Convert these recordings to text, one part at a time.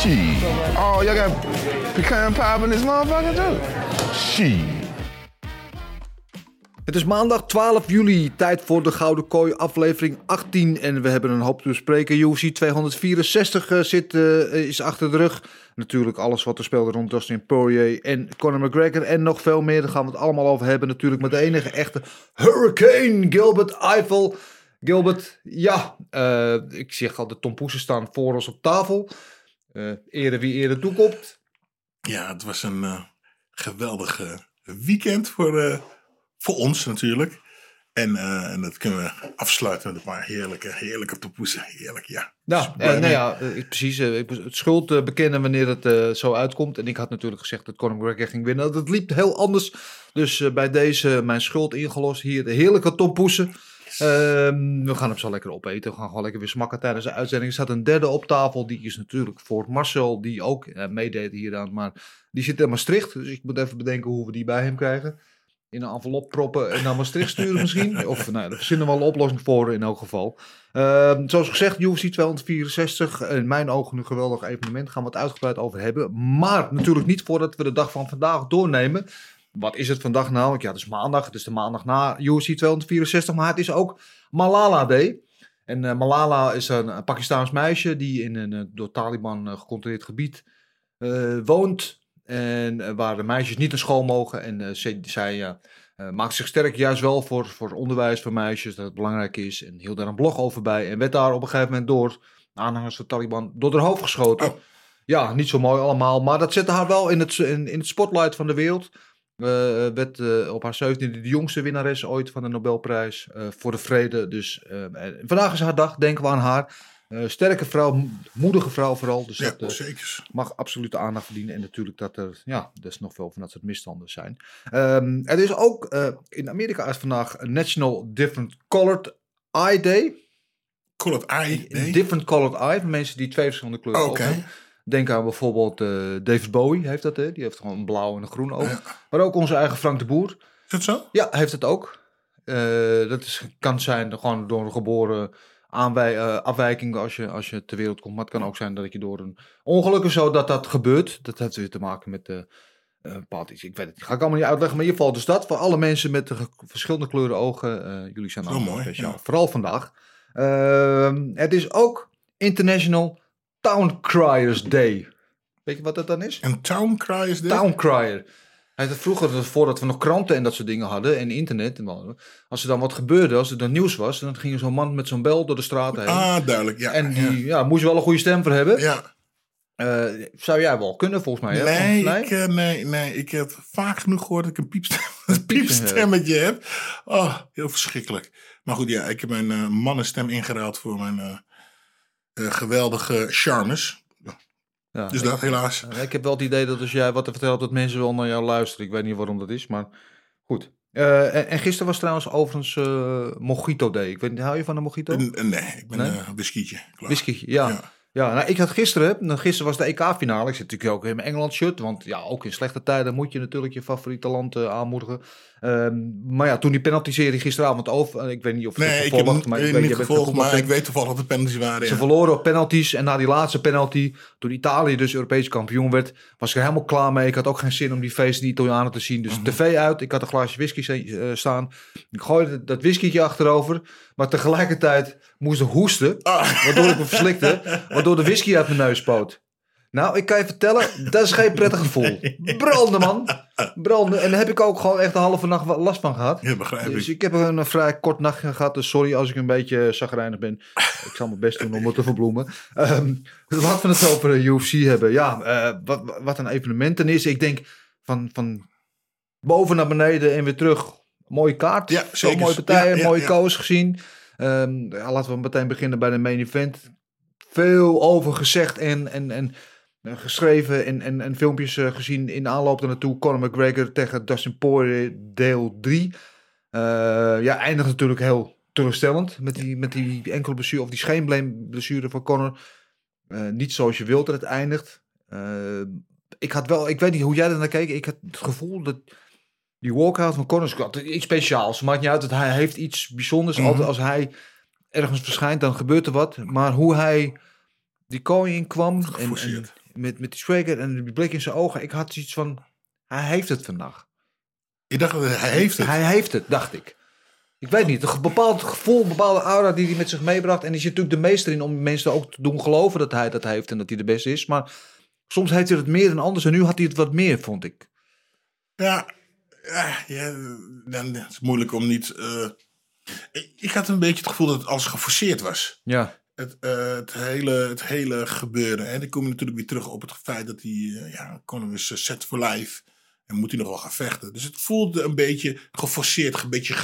Shit. Oh, y'all got pecan pie in this motherfucker too? Shit. Het is maandag 12 juli, tijd voor de Gouden Kooi aflevering 18 en we hebben een hoop te bespreken. UFC 264 eh, zit, eh, is achter de rug. Natuurlijk alles wat er speelde rond Dustin Poirier en Conor McGregor en nog veel meer. Daar gaan we het allemaal over hebben natuurlijk met de enige echte Hurricane Gilbert Eiffel. Gilbert, ja, eh, ik zeg al, de tompoesen staan voor ons op tafel. Eh ere wie ere toekomt. Ja, het was een eh, geweldig weekend voor, eh, voor ons natuurlijk. En, en dat kunnen we afsluiten met een paar heerlijke, heerlijke toepoesen. Heerlijk, ja. Nou, Dus eh, nou ja, ik- precies. ik het schuld bekennen wanneer het zo uitkomt. En ik had natuurlijk gezegd dat Conor McGregor ging winnen. Dat liep heel anders. Dus bij deze mijn schuld ingelost. Hier de heerlijke tompoesen. Ehm, we gaan hem zo lekker opeten. We gaan gewoon lekker weer smakken tijdens de uitzending. Er staat een derde op tafel. Die is natuurlijk voor Marcel, die ook eh, meedeed hieraan. Maar die zit in Maastricht. Dus ik moet even bedenken hoe we die bij hem krijgen. In een envelop proppen en naar Maastricht sturen misschien. Of nou, daar verzinnen we wel een oplossing voor in elk geval. Ehm, zoals gezegd, UFC 264. In mijn ogen een geweldig evenement. Gaan we het uitgebreid over hebben. Maar natuurlijk niet voordat we de dag van vandaag doornemen. Wat is het vandaag namelijk? Ja, het is maandag. Het is de maandag na UFC 264. Maar het is ook Malala Day. En eh, Malala is een, een Pakistaans meisje die in een eh, door Taliban eh, gecontroleerd gebied woont. En waar de meisjes niet naar school mogen. En zij, zij maakt zich sterk juist wel voor, voor onderwijs voor meisjes. Dat het belangrijk is. En hield daar een blog over bij. En werd daar op een gegeven moment door aanhangers van Taliban door haar hoofd geschoten. Oh. Ja, niet zo mooi allemaal. Maar dat zette haar wel in het, in, in het spotlight van de wereld. Eh, werd eh, op haar 17e de jongste winnares ooit van de Nobelprijs eh, voor de vrede. Dus eh, vandaag is haar dag, denken we aan haar. Eh, sterke vrouw, mo- moedige vrouw vooral. Dus Ja, dat eh, zeker. mag absoluut de aandacht verdienen. En natuurlijk dat er, ja, is nog veel van dat soort misstanden zijn. Ehm, er is ook, eh, in Amerika is vandaag National Different Colored Eye Day. I. Een Nee? Different Colored Eye, voor mensen die twee verschillende kleuren Oké. ogen hebben. Denk aan bijvoorbeeld eh, David Bowie heeft dat, hè? die heeft gewoon een blauw en een groen oog. Ja. Maar ook onze eigen Frank de Boer. Is dat zo? Ja, heeft het ook. Eh, dat is, kan zijn gewoon door een geboren aanwij- eh, afwijking als je, als je ter wereld komt. Maar het kan ook zijn dat je door een ongeluk of zo dat dat gebeurt. Dat heeft weer te maken met bepaald iets. Ik weet het niet. Ga ik allemaal niet uitleggen. Maar in ieder geval dus dat. Voor alle mensen met verschillende kleuren ogen. jullie zijn allemaal mooi, speciaal. ja. Vooral vandaag. Ehm, het is ook International Town Criers Day. Weet je wat dat dan is? En Town is dit? Town Crier. Hij had vroeger, voordat we nog kranten en dat soort dingen hadden en internet, en als er dan wat gebeurde, als er dan nieuws was, dan ging zo'n man met zo'n bel door de straat heen. Ah, duidelijk. Ja, en ja. die ja. moest je wel een goede stem voor hebben. Ja. Eh, zou jij wel kunnen, volgens mij? Nee, Ik, eh, nee, nee, ik heb vaak genoeg gehoord dat ik een piepstem, een piepstem piepstemmetje heb. Oh, heel verschrikkelijk. Maar goed, ja, ik heb mijn eh, mannenstem ingeruild voor mijn geweldige charmes. Ja, Dus ik, dat helaas. eh, ik heb wel het idee dat als jij wat te hebt, dat mensen wel naar jou luisteren. Ik weet niet waarom dat is, maar goed. Eh, en, en gisteren was trouwens overigens eh Mojito Day. Ik weet niet, hou je van een Mojito? N- Nee, ik ben Nee? een uh, whiskietje. Klaar. Whisky, ja. Ja. ja. nou, ik had gisteren, nou, gisteren was de EK-finale. Ik zit natuurlijk ook in mijn Engeland shirt. Want ja, ook in slechte tijden moet je natuurlijk je favoriete land eh, aanmoedigen. Ehm, maar ja, toen die penalty-serie gisteravond over. eh, Ik weet niet of je Nee, het ik heb hem maar ik weet, niet gevolgd, goed maar nog ik weet toevallig dat de penalties waren. Ze ja. verloren op penalties. En na die laatste penalty, toen Italië dus Europees kampioen werd, was ik er helemaal klaar mee. Ik had ook geen zin om die feesten die Italianen te zien. Dus Mhm. tv uit. Ik had een glaasje whisky eh, staan. Ik gooide dat whiskytje achterover. Maar tegelijkertijd moest ik hoesten. Ah. Waardoor ik me verslikte. Waardoor de whisky uit mijn neus spoot. Nou, ik kan je vertellen, dat is geen prettig gevoel. Branden, man. Branden. En daar heb ik ook gewoon echt de halve nacht last van gehad. Ja, begrijp Dus ik. ik heb een, vrij kort nachtje gehad. Dus sorry als ik een beetje zagrijnig ben. Ik zal mijn best doen om het te verbloemen. Ehm laten we het over de UFC hebben. Ja, eh, wat, wat een evenementen is. Ik denk van, van boven naar beneden en weer terug. Mooie kaart. Ja, Zo mooie partijen, Ja, ja, mooie koos gezien. Ja, laten we meteen beginnen bij de main event. veel over gezegd en, en, en eh, geschreven en, en, en filmpjes eh, gezien in aanloop naartoe. Conor McGregor tegen Dustin Poirier deel 3. Eh, ja, eindigt natuurlijk heel teleurstellend met die, met die enkele blessure of die scheenbeenblessure van Conor. Eh, niet zoals je wilt dat het eindigt. Eh, ik had wel, ik weet niet hoe jij er naar keek. Ik had het gevoel dat die walkout van Conor altijd iets speciaals. Maakt niet uit dat hij heeft iets bijzonders. Mhm. Altijd als hij ergens verschijnt, dan gebeurt er wat. Maar hoe hij die kooi in kwam en. Met, met die swagger en die blik in zijn ogen. Ik had iets van, hij heeft het vandaag. Ik dacht, dat hij heeft het. Hij heeft het, dacht ik. Ik weet niet, een bepaald gevoel, een bepaalde aura die hij met zich meebracht. En die zit natuurlijk de meester in om mensen ook te doen geloven dat hij dat heeft en dat hij de beste is. Maar soms heeft hij het meer dan anders en nu had hij het wat meer, vond ik. Ja, ja, ja, dan is het moeilijk om niet... eh, ik, ik had een beetje het gevoel dat het alles geforceerd was. Ja, Het, eh, het, hele, het hele gebeuren. En dan kom je natuurlijk weer terug op het feit dat hij... eh, ja, Conor is eh, set for life. En moet hij nog wel gaan vechten. Dus het voelde een beetje geforceerd, een beetje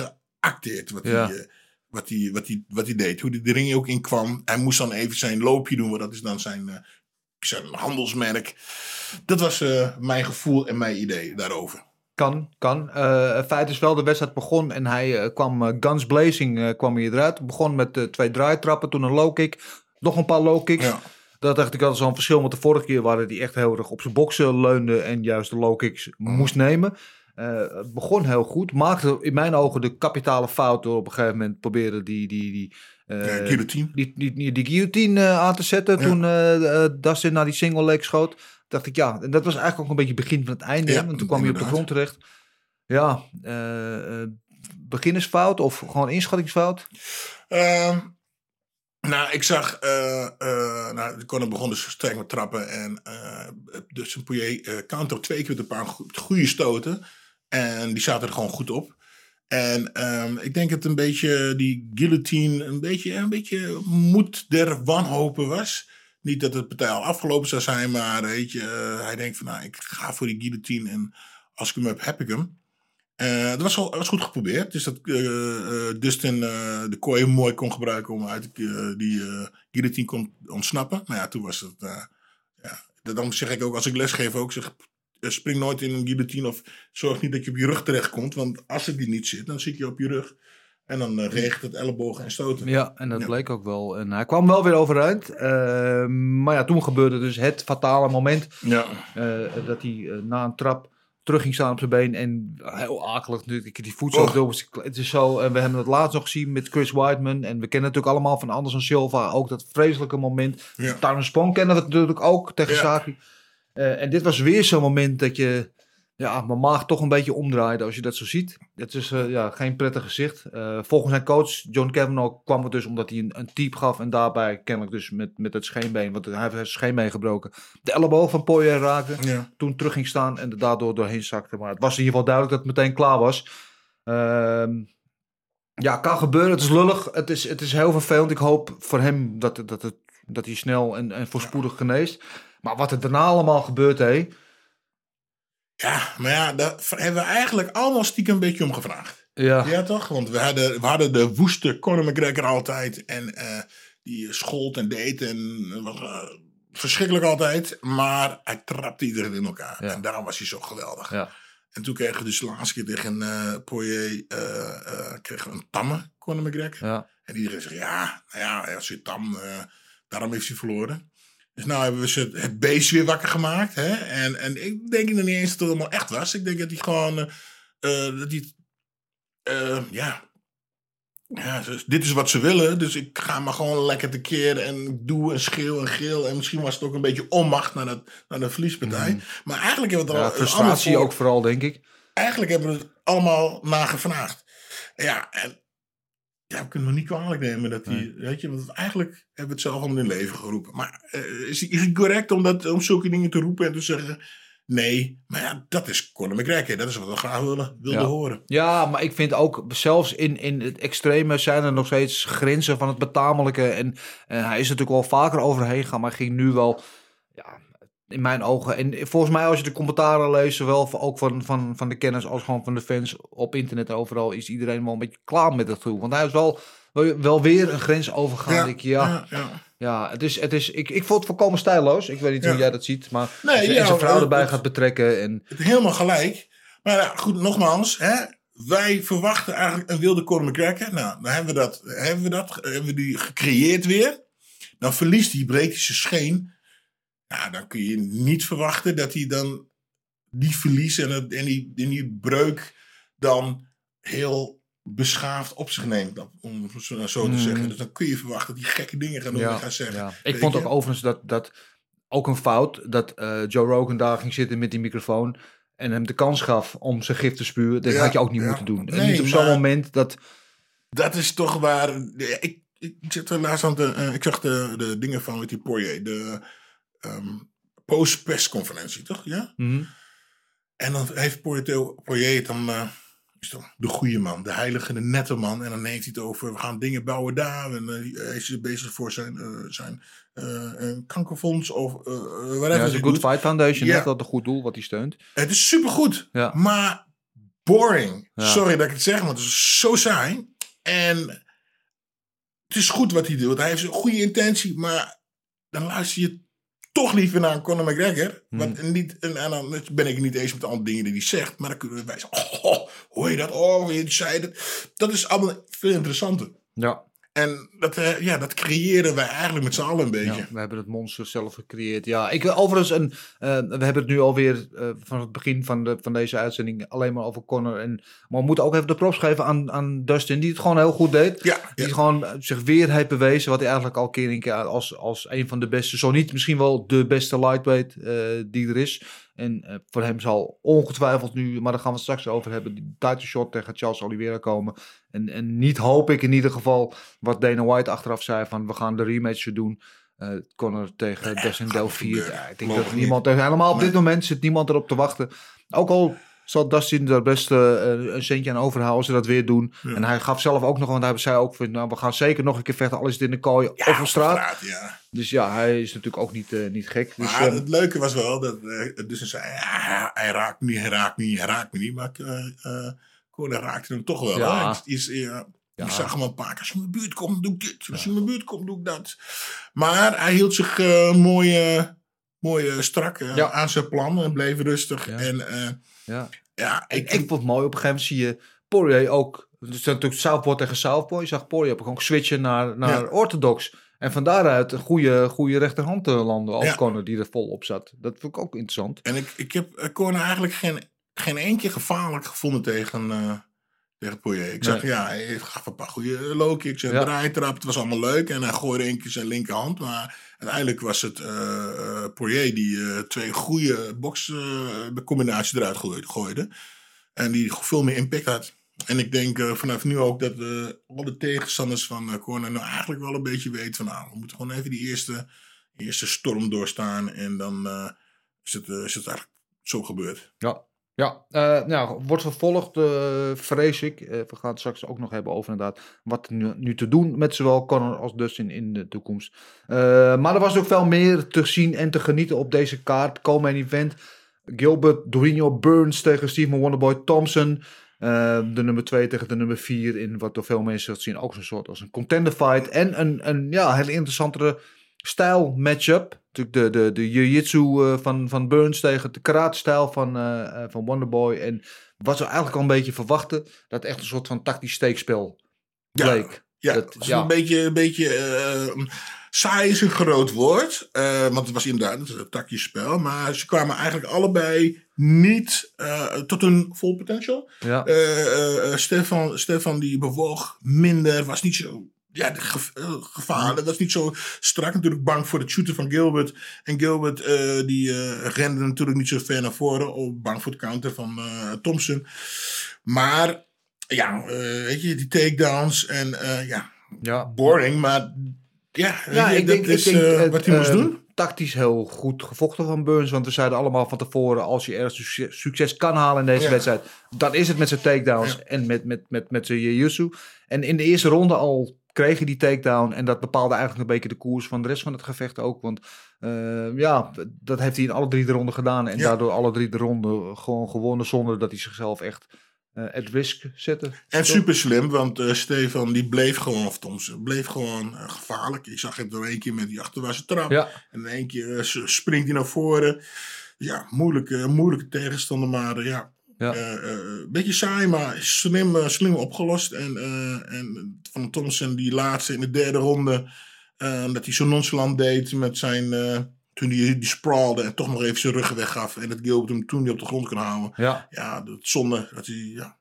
geacteerd wat, Ja. hij, wat, hij, wat, hij, wat hij deed. Hoe hij de ring ook in kwam. Hij moest dan even zijn loopje doen, want dat is dan zijn, zijn handelsmerk. Dat was mijn gevoel en mijn idee daarover. Kan, kan. Het feit is wel, de wedstrijd begon en hij eh, kwam eh, guns blazing kwam hij eruit. Begon met twee draaitrappen, toen een low kick, nog een paar low kicks. Ja. Dat dacht ik altijd zo'n verschil met de vorige keer, waar hij echt heel erg op zijn boksen leunde en juist de low kicks moest nemen. Het begon heel goed, maakte in mijn ogen de kapitale fout door op een gegeven moment proberen die, die, die, guillotine. die, die, die, die guillotine aan te zetten Ja. toen Dustin naar die single leg schoot. Dacht ik, ja, en dat was eigenlijk ook een beetje het begin van het einde. Ja, hè, want toen kwam hij op de inderdaad. grond terecht. Ja, eh, eh, beginnersfout of gewoon inschattingsfout? Ehm, nou, ik zag, eh nou, Conor begon dus sterk met trappen en dus een eh counter twee keer met een paar go- goede stoten. En die zaten er gewoon goed op. En ehm, ik denk dat een beetje die guillotine een beetje, een beetje moed der wanhopen was. Niet dat het partij al afgelopen zou zijn, maar weet je, eh, hij denkt van nou, ik ga voor die guillotine en als ik hem heb, heb ik hem. Eh, dat was, wel, was goed geprobeerd. Dus dat eh, Dustin de kooi mooi kon gebruiken om uit die guillotine kon ontsnappen. Maar ja, toen was het... ja, dan zeg ik ook, als ik lesgeef ook, zeg, spring nooit in een guillotine of zorg niet dat je op je rug terechtkomt. Want als het die niet zit, dan zit je op je rug. En dan eh, regent het ellebogen en stoten. Ja, en dat Ja. bleek ook wel. En hij kwam wel weer overeind. Eh, maar ja, toen gebeurde dus het fatale moment. Ja. eh, dat hij eh, na een trap terug ging staan op zijn been. En heel akelig natuurlijk. Die voet zo door. Het is zo. En we hebben het laatst nog gezien met Chris Weidman. En we kennen natuurlijk allemaal van Anderson Silva. Ook dat vreselijke moment. Ja. Spong kennen we natuurlijk ook tegen Ja. Saki. Eh, en dit was weer zo'n moment dat je... Ja, mijn maag toch een beetje omdraaide als je dat zo ziet. Het is eh, ja, geen prettig gezicht. Eh, volgens zijn coach, John Kavanaugh, kwam het dus omdat hij een, een type gaf. En daarbij kennelijk dus met, met het scheenbeen, want hij heeft zijn scheenbeen gebroken. De elleboog van Poirier raakte. Ja. Toen terug ging staan en er daardoor doorheen zakte. Maar het was in ieder geval duidelijk dat het meteen klaar was. Ehm, ja, kan gebeuren. Het is lullig. Het is, het is heel vervelend. Ik hoop voor hem dat, het- dat, het, dat hij snel en, en voorspoedig geneest. Maar wat er daarna allemaal gebeurt, hé. Ja, maar ja, daar hebben we eigenlijk allemaal stiekem een beetje om gevraagd. Ja. Ja, toch? Want we hadden, we hadden de woeste Conor McGregor altijd. En eh, die schold en deed en was eh, verschrikkelijk altijd. Maar hij trapte iedereen in elkaar. Ja. En daarom was hij zo geweldig. Ja. En toen kregen we dus de laatste keer tegen uh, Poirier eh, eh, kregen we een tamme Conor McGregor. Ja. En iedereen zegt, ja, nou ja, hij was weer tam. eh, daarom heeft hij verloren. Dus nou hebben we ze het beest weer wakker gemaakt. Hè? En, en ik denk nog niet eens dat het allemaal echt was. Ik denk dat hij gewoon... eh, eh, dat hij eh, ja. Ja, dus dit is wat ze willen. Dus ik ga maar gewoon lekker tekeer en ik doe en schreeuw en geel. En misschien was het ook een beetje onmacht naar, dat, naar de verliespartij. Maar eigenlijk hebben we het Ja, al frustratie ook vooral, denk ik. Eigenlijk hebben we het allemaal nagevraagd. Ja, en ja, we kunnen hem niet kwalijk nemen dat hij, weet je, want eigenlijk hebben we het zelf allemaal in leven geroepen. Maar eh, is, is het correct om, dat, om zulke dingen te roepen en te zeggen, nee, maar ja, dat is Conor McGregor, dat is wat we graag willen, wilden Ja. horen. Ja, maar ik vind ook, zelfs in, in het extreme zijn er nog steeds grenzen van het betamelijke. En eh, hij is natuurlijk al vaker overheen gegaan, maar ging nu wel, in mijn ogen. En volgens mij, als je de commentaren leest, zowel ook van, van, van de kenners als gewoon van de fans op internet overal, is iedereen wel een beetje klaar met het gevoel. Want hij is wel wel, weer een grens overgaan. Ik, ja, ja, ja. ja, het is, het is, ik, ik vond het volkomen stijloos. Ik weet niet Ja. hoe jij dat ziet, maar Nee, als je ja, en zijn vrouw erbij het- gaat betrekken. En, Het helemaal gelijk. Maar ja, goed, nogmaals. Hè, wij verwachten eigenlijk een wilde Conor McGregor. Nou, dan hebben we dat, hebben we dat hebben we die gecreëerd weer. Dan verliest hij, breekt hij zijn scheen. Nou, dan kun je niet verwachten dat hij dan die verlies en, het, en, die, en die breuk dan heel beschaafd op zich neemt. dat- Om het zo zo te zeggen. Dus dan kun je verwachten dat hij gekke dingen gaat doen en gaat zeggen. ja. Ik vond je? ook overigens dat, dat ook een fout dat eh, Joe Rogan daar ging zitten met die microfoon en hem de kans gaf om zijn gif te spuwen. Dat Ja, had je ook niet moeten doen. En niet op zo'n moment dat... Dat is toch waar. ik, ik zit er laatst aan de. eh, ik zag de, de dingen van met die Poirier. De ehm post-persconferentie, toch? Ja? Mhm. En dan heeft Poirier, het dan. eh, is toch de goede man, de heilige, de nette man. En dan heeft hij het over, we gaan dingen bouwen daar. En eh, hij is bezig voor zijn, eh, zijn kankerfonds of whatever. Ja, hij de Good doet. Fight Foundation, Ja. dat een goed doel wat hij steunt. Het is supergoed. Ja. Maar boring. Ja. Sorry dat ik het zeg, maar het is zo saai. En het is goed wat hij doet. Hij heeft een goede intentie, maar dan luister je toch liever naar Conor McGregor. Hmm. Want niet, en, en dan ben ik niet eens met alle dingen die hij zegt. Maar dan kunnen wij zeggen, oh, hoor je dat? Oh, je zei dat. Dat is allemaal veel interessanter. Ja. En dat, eh, ja, dat creëren wij eigenlijk met z'n allen een beetje. Ja, we hebben het monster zelf gecreëerd. Ja, ik overigens, een, eh, we hebben het nu alweer uh, van het begin van, de, van deze uitzending alleen maar over Connor. En, maar we moeten ook even de props geven aan, aan Dustin, die het gewoon heel goed deed. Ja, Die ja. gewoon zich weer heeft bewezen wat hij eigenlijk al keer in keer als, als een van de beste, zo niet misschien wel de beste lightweight die er is. En eh, voor hem zal ongetwijfeld nu, maar daar gaan we het straks over hebben, die title shot tegen Charles Oliveira komen. En, en niet hoop ik in ieder geval wat Dana White achteraf zei van we gaan de rematch doen. Uh, Conor tegen Dustin Delphine. Ja, ik denk dat niemand, helemaal op dit moment zit niemand erop te wachten. Ook al zal Dustin daar best uh, een centje aan overhouden als ze dat weer doen. Ja. En hij gaf zelf ook nog, want hij zei ook van, nou, we gaan zeker nog een keer vechten, al is het in de kooi ja, of op straat. straat ja. Dus ja, hij is natuurlijk ook niet, uh, niet gek. Dus, maar het leuke was wel dat uh, dus hij zei, ja, hij raakt me niet, hij raakt me niet, hij raakt me niet. Maar Conor raakte hem toch wel. Ja. Is, ja. Ik zag hem een paar keer. Als je in mijn buurt komt, doe ik dit. Als je in mijn buurt komt, doe ik dat. Maar hij hield zich uh, mooi, uh, mooi strak ja. aan zijn plan en bleef rustig. Ja. En ja. ja, ik, ik, ik vond het mooi. Op een gegeven moment zie je Poirier ook. Het is natuurlijk Southpaw tegen Southpaw. Je zag Poirier ook switchen naar, naar ja. orthodox. En van daaruit een goede, goede rechterhand landen als ja. Conor die er vol op zat. Dat vond ik ook interessant. En ik, ik heb Conor eigenlijk geen, geen eentje gevaarlijk gevonden tegen, uh, tegen Poirier. Ik nee. ja, hij gaf een paar goede low kicks en ja. draaitrap. Het was allemaal leuk. En hij gooide één keer zijn linkerhand. Maar uiteindelijk was het uh, uh, Poirier die uh, twee goede boxcombinaties eruit gooide. En die veel meer impact had. En ik denk uh, vanaf nu ook dat uh, alle tegenstanders van uh, Corner nou eigenlijk wel een beetje weten van nou, we moeten gewoon even die eerste, eerste storm doorstaan en dan uh, is, het, is het eigenlijk zo gebeurd. Ja, ja nou, wordt vervolgd, vrees ik. we gaan het straks ook nog hebben over inderdaad wat nu, nu te doen met zowel Conor als Dustin in de toekomst. maar er was ook veel meer te zien en te genieten op deze kaart. Komen event. Gilbert, Dorino Burns tegen Stephen Wonderboy Thompson. Uh, de nummer 2 tegen de nummer 4 in wat door veel mensen zien ook zo'n soort als een contender fight. En een, een ja, hele interessantere stijl matchup. Natuurlijk de, de, de jiu-jitsu uh, van, van Burns tegen de karate stijl van, uh, van Wonderboy. En wat we eigenlijk al een beetje verwachten, dat echt een soort van tactisch steekspel bleek. Ja, dat, dat ja. een beetje, een beetje uh, saai is een groot woord. Uh, want het was inderdaad een takjesspel. Maar ze kwamen eigenlijk allebei niet tot hun vol potential. Ja. Stefan, Stefan die bewoog minder, was niet zo... Ja, ge gevaar. Dat was niet zo strak. Natuurlijk bang voor het shooten van Gilbert. En Gilbert die rende natuurlijk niet zo ver naar voren. Of bang voor het counter van Thompson. Maar ja, weet je, die takedowns en ja, ja, boring, maar ja, ja je, ik dat denk, is ik denk, uh, wat hij uh, moest doen. Tactisch heel goed gevochten van Burns, want we zeiden allemaal van tevoren, als je ergens succes, succes kan halen in deze ja. wedstrijd, dan is het met zijn takedowns en met, met, met, met zijn jiu En in de eerste ronde al kreeg hij die takedown en dat bepaalde eigenlijk een beetje de koers van de rest van het gevecht ook, want uh, ja, dat heeft hij in alle drie de ronden gedaan en daardoor alle drie de ronden gewoon gewonnen zonder dat hij zichzelf echt eh, at risk zetten. En Toch? super slim, want eh, Stefan die bleef gewoon, of bleef gewoon eh, gevaarlijk. Je zag het er één keer met die achterwaartse trap. Ja. En in één keer eh, springt hij naar voren. Ja, moeilijke, moeilijke tegenstander, maar eh, ja. Ja. eh, eh, Een beetje saai, maar slim, eh, slim opgelost. En, eh, en van Thompson die laatste in de derde ronde, eh, dat hij zo nonchalant deed met zijn... eh, toen hij die sprawlde en toch nog even zijn rug weggaf. En dat Gilbert hem toen niet op de grond kon houden. Ja. Ja, dat zonde. Dat hij, ja.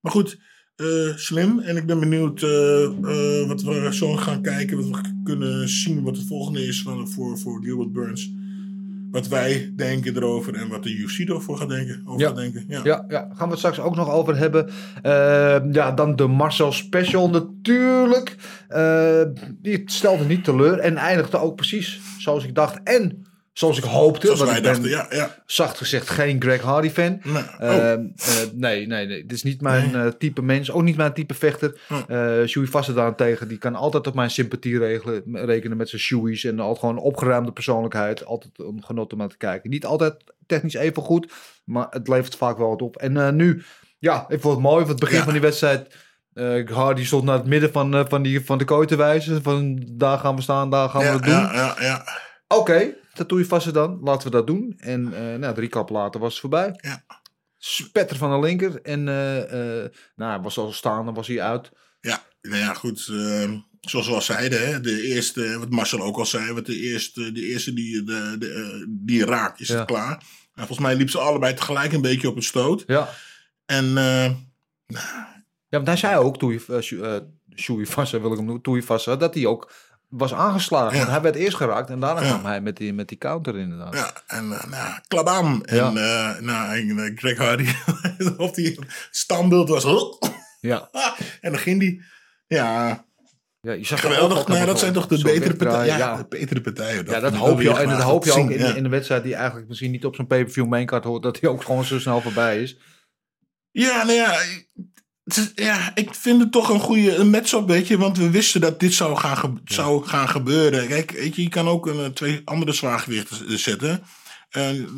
Maar goed, eh, slim. En ik ben benieuwd eh, eh, wat we zo gaan kijken. Wat we kunnen zien wat het volgende is van, voor, voor Gilbert Burns. Wat wij denken erover en wat de UFC erover gaat denken. Over Ja. gaat denken. Ja. Ja, ja, gaan we het straks ook nog over hebben. Eh, ja, dan de Marcel Special natuurlijk. Eh, die stelde niet teleur en eindigde ook precies zoals ik dacht. En zoals ik hoopte. Zoals want wij ik ben dachten, ja. ja. zacht gezegd geen Greg Hardy fan. Nee. Eh, Oh. eh, nee, nee, nee. Dit is niet mijn eh, type mens. Ook niet mijn type vechter. Eh Shui Vassa daarentegen, die kan altijd op mijn sympathie regelen, rekenen met zijn Shui's. En altijd gewoon een opgeruimde persoonlijkheid. Altijd een genot om naar te kijken. Niet altijd technisch even goed, maar het levert vaak wel wat op. En nu, ja, ik vond het mooi. Van het begin Ja. van die wedstrijd, Hardy stond naar het midden van, van, die, van de kooi te wijzen. Van daar gaan we staan, daar gaan we het doen. ja, ja, ja. Oké, vast dan. Laten we dat doen. En eh nou, drie kap later was het voorbij. Ja. Spetter van de linker. En eh, eh, nou, was al staan, dan was hij uit. Ja, nou ja, goed. eh, zoals we al zeiden, hè, de eerste, wat Marcel ook al zei, wat de eerste, de eerste die, de, de, die raakt, is Ja. het klaar. En volgens mij liep ze allebei tegelijk een beetje op het stoot. Ja. En eh, Ja, want hij zei ook, toen je, uh, Vassa wil ik hem noemen, dat hij ook was aangeslagen. Ja. Want hij werd eerst geraakt en daarna Ja. kwam hij met die, met die counter inderdaad. ja, en uh, nou, klabam. En, eh, nou, en eh, Greg Hardy, of die standbeeld was. Ja. en dan ging die. Ja, Ja, je zag geweldig. ook Nou, dat zijn toch de betere partijen. Ja, Ja, de betere partijen. Ja, dat hoop je, en dat hoop je ook in, ja. in een wedstrijd die eigenlijk misschien niet op zo'n pay-per-view maincard hoort, dat hij ook gewoon zo snel voorbij is. Ja, nou ja, ja, ik vind het toch een goede een match-up, weet je. Want we wisten dat dit zou gaan, ge- zou gaan gebeuren. Kijk, weet je, je kan ook een, eh, twee andere zwaargewichten z- zetten. En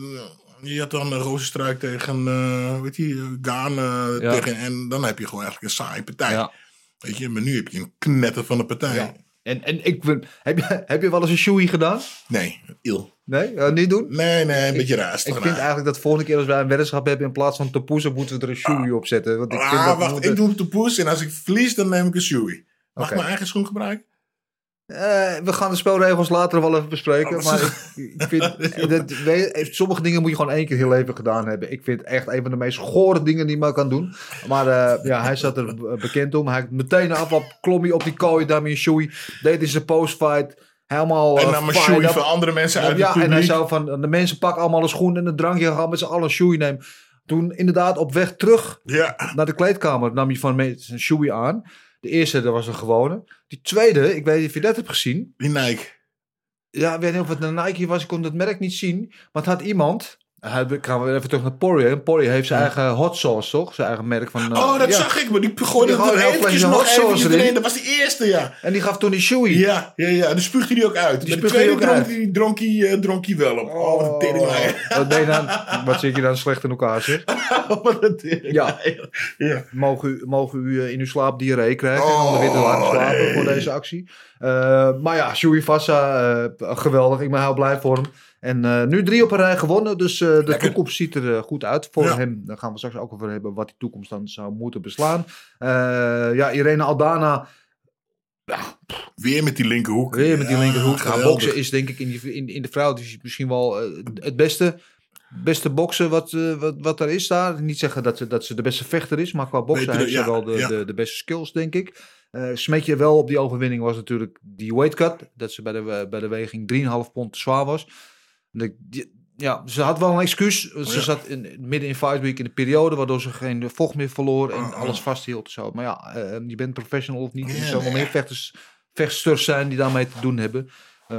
je had dan uh, Rozenstruik tegen, eh weet je, Gaan eh, Ja. tegen... En dan heb je gewoon eigenlijk een saaie partij. Ja. Weet je, maar nu heb je een knetter van een partij. En, en ik heb, je, heb je wel eens een shoei gedaan? Nee, il. Nee, uh, niet doen? Nee, nee, een beetje raar. Ik vind eigenlijk dat volgende keer als wij een weddenschap hebben, in plaats van te poezen, moeten we er een shoei op zetten. Want ik vind Ah, dat we wacht, moeten- ik doe de poes en als ik verlies, dan neem ik een shoei. Mag ik mijn eigen schoen gebruiken? Eh, we gaan de spelregels later wel even bespreken. Oh, maar ik, ik vind, dat, sommige dingen moet je gewoon één keer heel even gedaan hebben. Ik vind het echt een van de meest gore dingen die je maar kan doen. Maar eh, ja, hij zat er bekend om. Hij meteen afloop klom hij op die kooi, daarmee een shoei. Deed hij zijn postfight. Helemaal En nam een shoei van andere mensen uit Ja, het en hij zou van de mensen pakken allemaal een schoen en een drankje gaan met z'n allen een shoei nemen. Toen inderdaad op weg terug Ja, naar de kleedkamer nam hij van me zijn shoei aan. De eerste, dat was een gewone. Die tweede, ik weet niet of je dat hebt gezien. die Nike. Ja, ik weet niet of het een Nike was. Ik kon het merk niet zien. Maar het had iemand... Hij, ik ga weer even terug naar Poirier. En Poirier heeft zijn eigen hot sauce, toch? Zijn eigen merk van... uh, Oh, dat ja. zag ik, maar die gooide Die er eventjes nog hot sauce erin. erin. Dat was die eerste, ja. En die gaf toen die shoei. Ja, ja, ja. En dan spuugde hij ook uit. Die de tweede ook dronk uit. hij, dronk, hij, eh, dronk hij wel op. Oh, wat een teringlijn. wat, ben je dan, wat zit je dan slecht in elkaar, zeg? Wat een. Ja. ja. Mogen u, mogen u eh, in uw slaap diarree krijgen en Oh, onder witte laten slapen nee. voor deze actie. Eh, maar ja, Shui Vassa, eh, geweldig. Ik ben heel blij voor hem. En eh, nu drie op een rij gewonnen, dus eh, de Lekker. toekomst ziet er eh, goed uit voor Ja. hem. Daar gaan we straks ook over hebben wat die toekomst dan zou moeten beslaan. Ja, Irene Aldana, Weer met die linkerhoek. weer met die linkerhoek. Boksen is denk ik in, die, in, in de vrouwendivisie misschien wel het beste. Beste boksen wat, wat, wat er is daar. Niet zeggen dat ze, dat ze de beste vechter is, maar qua boksen heeft ze ja, wel de, ja. de, de beste skills, denk ik. Eh smet je wel op die overwinning was natuurlijk die weight cut. Dat ze bij de, bij de weging 3,5 pond te zwaar was. Ja, ze had wel een excuus. Ze Oh ja. zat in, midden in fight week in de periode, waardoor ze geen vocht meer verloor en Oh, oh. alles vasthield. Zo. Maar ja, eh, je bent professional of niet. Er zullen wel meer vechters, vechtsters zijn die daarmee te doen hebben. Eh,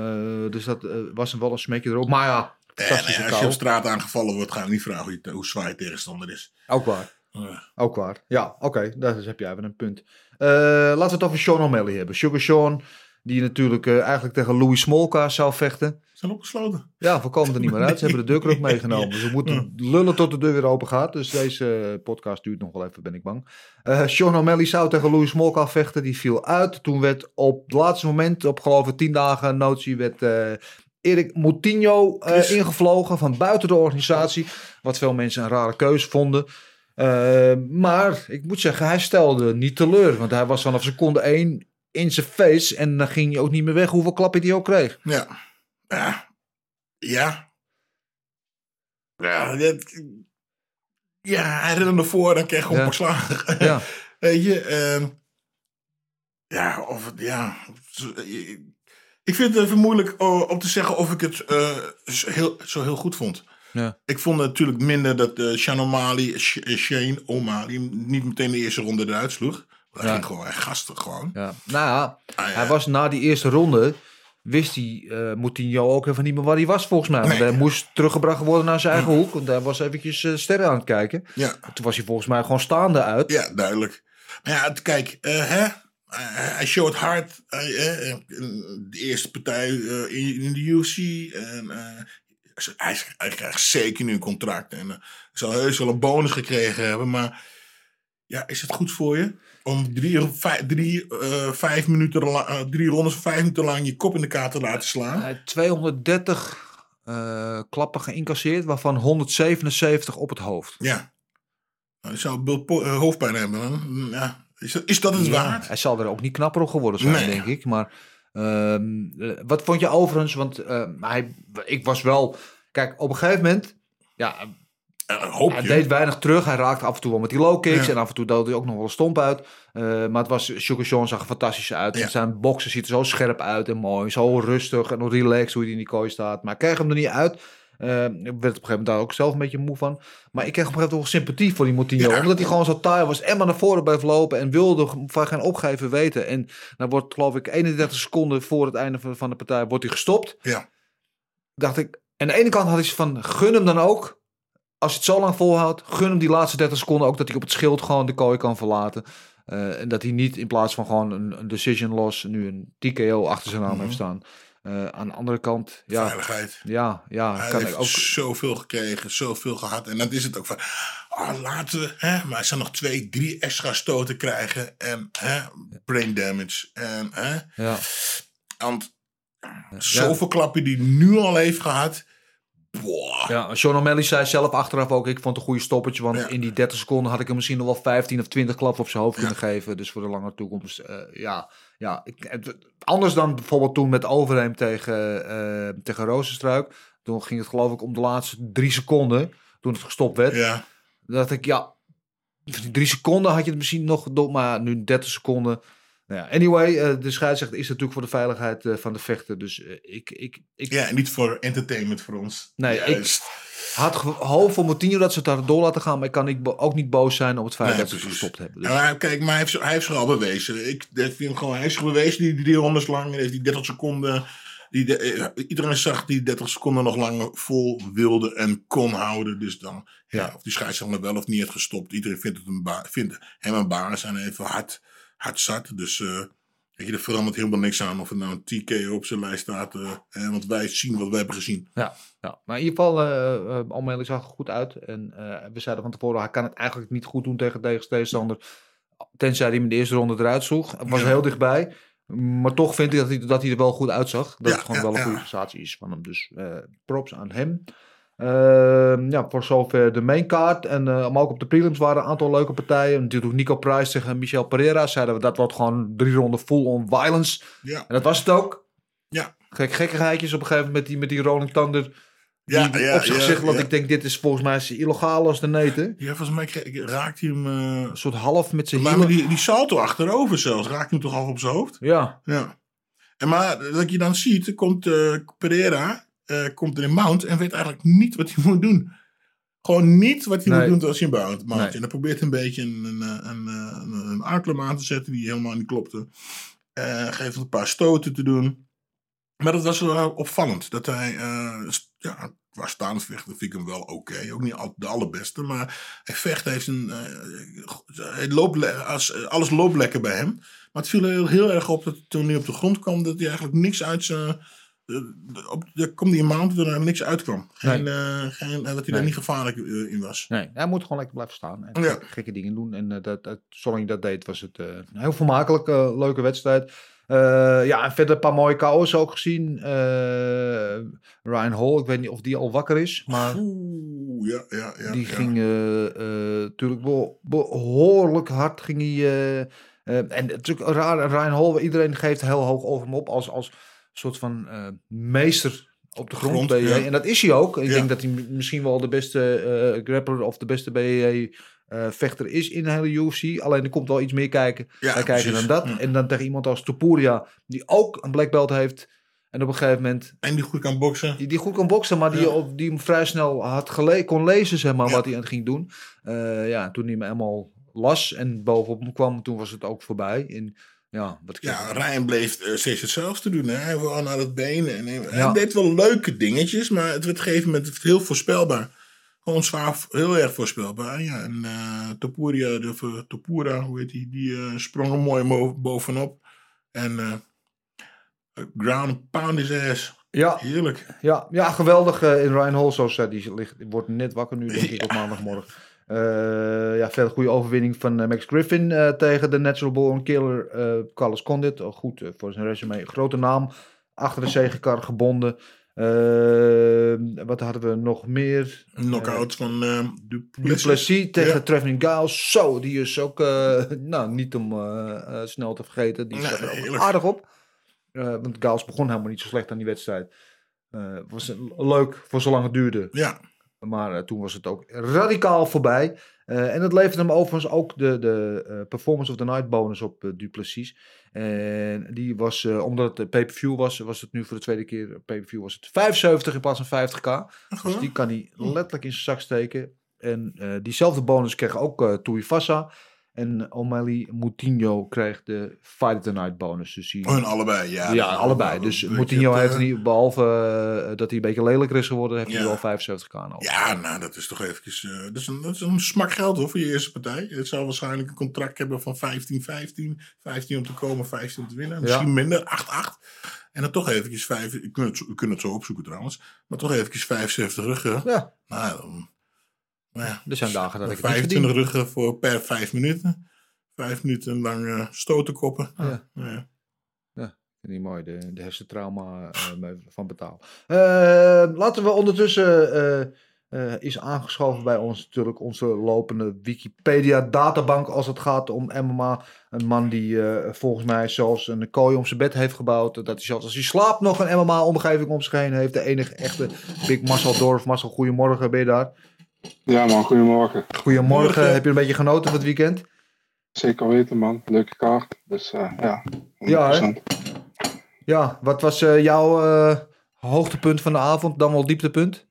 dus dat eh, was wel een smekje erop. Maar ja, En, eh, als je op straat aangevallen wordt, ga ik niet vragen hoe, je- hoe zwaar je tegenstander is. Ook waar. Ja. Ook waar. Ja, oké. Daar heb jij even een punt. Eh, laten we het over Sean O'Malley hebben. Sugar Sean. Die natuurlijk eh, eigenlijk tegen Louis Smolka zou vechten. Zijn opgesloten. Ja, we komen er niet meer uit. Ze hebben de deur ook meegenomen. Dus we moeten lullen tot de deur weer open gaat. Dus deze podcast duurt nog wel even, ben ik bang. Eh Sean O'Malley zou tegen Louis Smolka vechten. Die viel uit. Toen werd op het laatste moment, op geloof ik tien dagen notie, werd eh, Erik Moutinho eh, ingevlogen van buiten de organisatie. Wat veel mensen een rare keuze vonden. Maar ik moet zeggen, hij stelde niet teleur. Want hij was vanaf seconde één in zijn face. En dan ging hij ook niet meer weg hoeveel klappen hij ook kreeg. Ja. Ja. Ja. Ja, dat- ja hij rende ervoor en kreeg gewoon Ja. Ja. Weet je, ehm, ja, of het, ja. Ik vind het even moeilijk om te zeggen of ik het eh, zo heel, zo heel goed vond. Ja. Ik vond het natuurlijk minder dat eh Sean O'Malley, Sh- eh, Shane O'Malley niet meteen de eerste ronde eruit sloeg. Hij Ja. ging gewoon, hij gastte gewoon. Ja. Nou ja, Ah, ja. hij was na die eerste ronde. Wist hij, eh Moutinho ook even niet meer waar hij was volgens mij. Want Nee. hij moest teruggebracht worden naar zijn eigen hoek. Want hij was eventjes eh, sterren aan het kijken. Ja. Toen was hij volgens mij gewoon staande uit. Ja, duidelijk. Maar ja, kijk, eh, hè? Eh, hij showt hard. de eerste partij in, in de UFC. En, hij, hij krijgt zeker nu een contract. En zal heus wel een bonus gekregen hebben. Maar ja, is het goed voor je? Om drie, vijf, drie, eh, vijf minuten lang, eh, drie rondes, vijf minuten lang je kop in de kaart te laten slaan. Hij heeft 230 eh, klappen geïncasseerd. Waarvan 177 op het hoofd. Ja. Nou, je zou hoofdpijn hebben. Dan. Ja. Is, dat, is dat het waard? Hij zal er ook niet knapper op geworden zijn, Nee. denk ik. Maar ehm, eh, wat vond je overigens? Want eh, hij, ik was wel... Kijk, op een gegeven moment... Ja, hoop hij deed weinig terug. Hij raakte af en toe wel met die low kicks. Ja. En af en toe doodde hij ook nog wel een stomp uit. Eh, maar het was, Sugar Sean zag er fantastisch uit. Ja. Zijn boksen ziet er zo scherp uit en mooi. Zo rustig en relaxed hoe hij in die kooi staat. Maar ik kreeg hem er niet uit. Eh, ik werd op een gegeven moment daar ook zelf een beetje moe van. Maar ik kreeg op een gegeven moment wel sympathie voor die Moutinho. Ja. Omdat hij gewoon zo taai was en maar naar voren bleef lopen. En wilde van geen opgeven weten. En dan wordt geloof ik 31 seconden voor het einde van de partij wordt hij gestopt Ja. dacht ik, aan de ene kant had ik van, gun hem dan ook. Als je het zo lang volhoudt, gun hem die laatste 30 seconden ook dat hij op het schild gewoon de kooi kan verlaten. Eh, en dat hij niet in plaats van gewoon een, een decision loss nu een TKO achter zijn naam heeft staan. Eh, aan de andere kant, ja, Veiligheid. ja, ja, Hij kan heeft ook. zoveel gekregen, zoveel gehad. En dan is het ook van, ah, laten we, hè, maar hij zal nog twee, drie extra stoten krijgen. En hè, brain damage. En, hè, Ja, want zoveel klappen die nu al heeft gehad. Boah. ja, Sean O'Malley zei zelf achteraf ook, ik vond het een goede stoppertje, want Ja. in die 30 seconden had ik hem misschien nog wel 15 of 20 klappen op zijn hoofd Ja. kunnen geven. Dus voor de lange toekomst, eh, ja, ja ik, anders dan bijvoorbeeld toen met Overheem tegen, eh tegen Rozenstruik. Toen ging het geloof ik om de laatste drie seconden, toen het gestopt werd. Ja, dacht ik, ja, drie seconden had je het misschien nog maar nu 30 seconden. Nou ja, anyway, eh, de scheidsrechter is natuurlijk voor de veiligheid eh, van de vechter. Dus eh, ik, ik, ik ja, niet voor entertainment voor ons. Nee, ik- Juist. had gehoopt voor Moutinho dat ze het daar door laten gaan. Maar ik kan ook niet boos zijn op het feit Nee, dat ze gestopt hebben. Dus, Ja, maar kijk, maar hij heeft, hij heeft zich al bewezen. Ik ik vind hem gewoon, hij zich bewezen die drie rondes lang. En heeft die 30 seconden. Die de- iedereen zag die 30 seconden nog langer vol wilde en kon houden. Dus dan, ja, Ja. of die scheidsrechter wel of niet heeft gestopt. Iedereen vindt, het een vindt hem een baas en even hard, hard zat. Dus weet je, er verandert helemaal niks aan of er nou een TK op zijn lijst staat. eh, hè, want wij zien wat we hebben gezien. ja, ja, maar in ieder geval, uh, zag er goed uit. En we zeiden van tevoren, hij kan het eigenlijk niet goed doen tegen deze tegenstander. Tenzij hij hem in de eerste ronde eruit sloeg. Het was Ja. heel dichtbij. Maar toch vind ik dat hij, dat hij er wel goed uitzag. Dat Ja, het gewoon ja, wel een goede prestatie is van hem. Dus props aan hem. Ehm, ja, voor zover de main card. En eh, maar ook op de prelims waren een aantal leuke partijen. Natuurlijk Nico Price tegen Michel Pereira. Zeiden we dat wordt gewoon drie ronden full on violence. Ja, En dat was het ook. ja. Gek, gekkigheidjes op een gegeven moment met die, met die Rolling Thunder. Ja, die ja, op zich ja, zegt, want ja. ik denk dit is volgens mij is illegaal als de neten. Ja, volgens mij raakt hij hem. eh, Een soort half met zijn hielen. die, die salto achterover zelfs. Raakt hij hem toch al op zijn hoofd? Ja, Ja. En maar dat je dan ziet, komt eh, Pereira eh, komt er in mount en weet eigenlijk niet wat hij moet doen. Gewoon niet wat hij Nee. moet doen als hij in mount. Nee. En dan probeert hij een beetje een, een, een, een, een armklem aan te zetten die helemaal niet klopte. Eh geeft een paar stoten te doen. Maar dat was wel opvallend. Dat hij, eh, st- ja, qua staand vechten vind ik hem wel oké. Ook niet al, de allerbeste, maar hij vecht, heeft een, eh, hij loopt, als, alles loopt lekker bij hem. Maar het viel heel, heel erg op dat toen hij op de grond kwam, dat hij eigenlijk niks uit zijn. Eh, op, er kwam die een maand dat er niks uitkwam. Geen, eh, geen, dat hij daar niet gevaarlijk eh, in was. Nee, hij moet gewoon lekker blijven staan en Ja. gekke, dingen doen. En eh, dat, dat, zolang hij dat deed, was het eh, een heel vermakelijk, eh, leuke wedstrijd. Eh, ja, en verder een paar mooie KO's ook gezien. Eh, Ryan Hall, ik weet niet of die al wakker is, maar Oeh, ja, ja, ja. die ja. ging eh, eh, natuurlijk be- behoorlijk hard. Ging hij, eh, eh, en natuurlijk raar, Ryan Hall, iedereen geeft heel hoog over hem op als, als soort van eh, meester op de grond. Grond, ja. En dat is hij ook. Ik Ja. denk dat hij misschien wel de beste eh grappler of de beste BJJ eh, vechter is in de hele UFC. Alleen er komt wel iets meer kijken, Ja, kijken precies. dan dat. Ja. En dan tegen iemand als Topuria, die ook een black belt heeft. En op een gegeven moment En die goed kan boksen. die, die goed kon boksen, maar die, op, die hem vrij snel had gele kon lezen, zeg maar, wat hij aan het ging doen. Ja, toen hij me helemaal las en bovenop kwam, toen was het ook voorbij. En ja, ik Ja, Ryan bleef eh, steeds hetzelfde doen. Hè? Hij wou naar het been. En hij, deed wel leuke dingetjes, maar het werd op een gegeven moment heel voorspelbaar. Gewoon zwaar, heel erg voorspelbaar. Ja, en eh Topuria, de, eh, Topura, hoe heet die, die sprong er mooi mo- bovenop. En ground pound his ass. ja, Heerlijk. ja, ja, geweldig in Ryan die ligt, die wordt net wakker nu, denk ik, op maandagmorgen. Eh, ja, verder goede overwinning van eh, Max Griffin eh, tegen de Natural Born Killer Carlos Condit. Oh, goed voor zijn resume. Grote naam. Achter de zegenkar gebonden. Wat hadden we nog meer? Een knockout van eh Duplessis. Duplessis tegen Ja. Trevin Giles. Zo, die is ook nou, niet om snel te vergeten. Die Nee, er ook aardig op. Want Giles begon helemaal niet zo slecht aan die wedstrijd. Was leuk voor zolang het duurde. Ja, Maar eh, toen was het ook radicaal voorbij. Eh, en dat levert hem overigens ook de, de eh, Performance of the Night bonus op Duplessis. En die was, omdat het de pay-per-view was, was het nu voor de tweede keer pay-per-view was het 75 in plaats van 50k. Dus die kan hij letterlijk in zijn zak steken. En diezelfde bonus kreeg ook uh, Tuivasa. En O'Malley Moutinho kreeg de Fight of the Night bonus. Dus die, hun allebei. Ja, ja, allebei. Dus Moutinho heeft niet, behalve eh, dat hij een beetje lelijker is geworden, heeft hij wel 75k nodig. Ja, nou, dat is toch eventjes... eh, dat, is een, dat is een smak geld hoor, voor je eerste partij. Het zal waarschijnlijk een contract hebben van 15, 15. 15 om te komen, 15 om te winnen. Misschien minder, 8, 8. En dan toch eventjes 5... Ik kun het zo opzoeken trouwens. Maar toch eventjes 75 ruggen. Ja. Nou, dan... Nou ja, Er zijn dagen dat ik het niet 25 verdien. ruggen voor per 5 minuten. 5 minuten lang eh, stoten koppen. Nou, Ja. nou ja. Niet mooi, de, de hersentrauma eh, mee van betaal. Eh, laten we ondertussen, eh, eh, is aangeschoven bij ons natuurlijk onze lopende Wikipedia-databank als het gaat om MMA. Een man die eh, volgens mij zelfs een kooi om zijn bed heeft gebouwd. Dat hij zelfs als hij slaapt nog een MMA-omgeving om zich heen heeft. De enige echte Big Marcel Dorf. Marcel, goedemorgen, ben je daar? Ja man, goedemorgen. Goedemorgen, Morgen. heb je een beetje genoten van het weekend? Zeker weten man, leuke kaart. Dus eh, ja, 100%. Ja, hè? Ja, wat was eh, jouw eh, hoogtepunt van de avond, dan wel dieptepunt?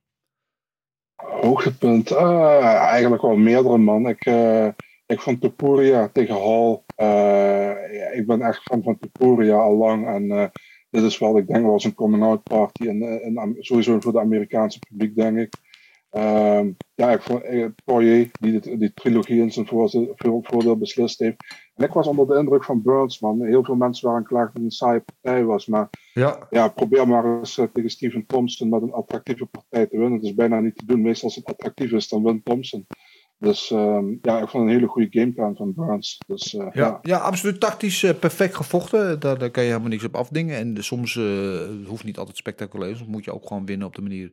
Hoogtepunt, eigenlijk wel meerdere man. Ik, eh, ik vond Topuria tegen Hall. eh, ja, ik ben echt fan van Topuria al lang. En eh, dit is wel, ik denk wel eens een coming-out party. En, sowieso voor het Amerikaanse publiek, denk ik. Ehm, ja, ik vond eh, Poirier, die dit- die trilogie in zijn voordeel, voor- voordeel beslist heeft. En ik was onder de indruk van Burns, man. Heel veel mensen waren klaar dat het een saaie partij was. Maar Ja, ja, probeer maar eens eh, tegen Steven Thompson met een attractieve partij te winnen. Het is bijna niet te doen. Meestal als het attractief is, dan wint Thompson. Dus ehm, ja, ik vond een hele goede gameplan van Burns. Dus eh, ja. ja. ja, absoluut tactisch eh, perfect gevochten. Daar, daar kan je helemaal niks op afdingen. En soms het hoeft niet altijd spectaculair. Soms moet je ook gewoon winnen op de manier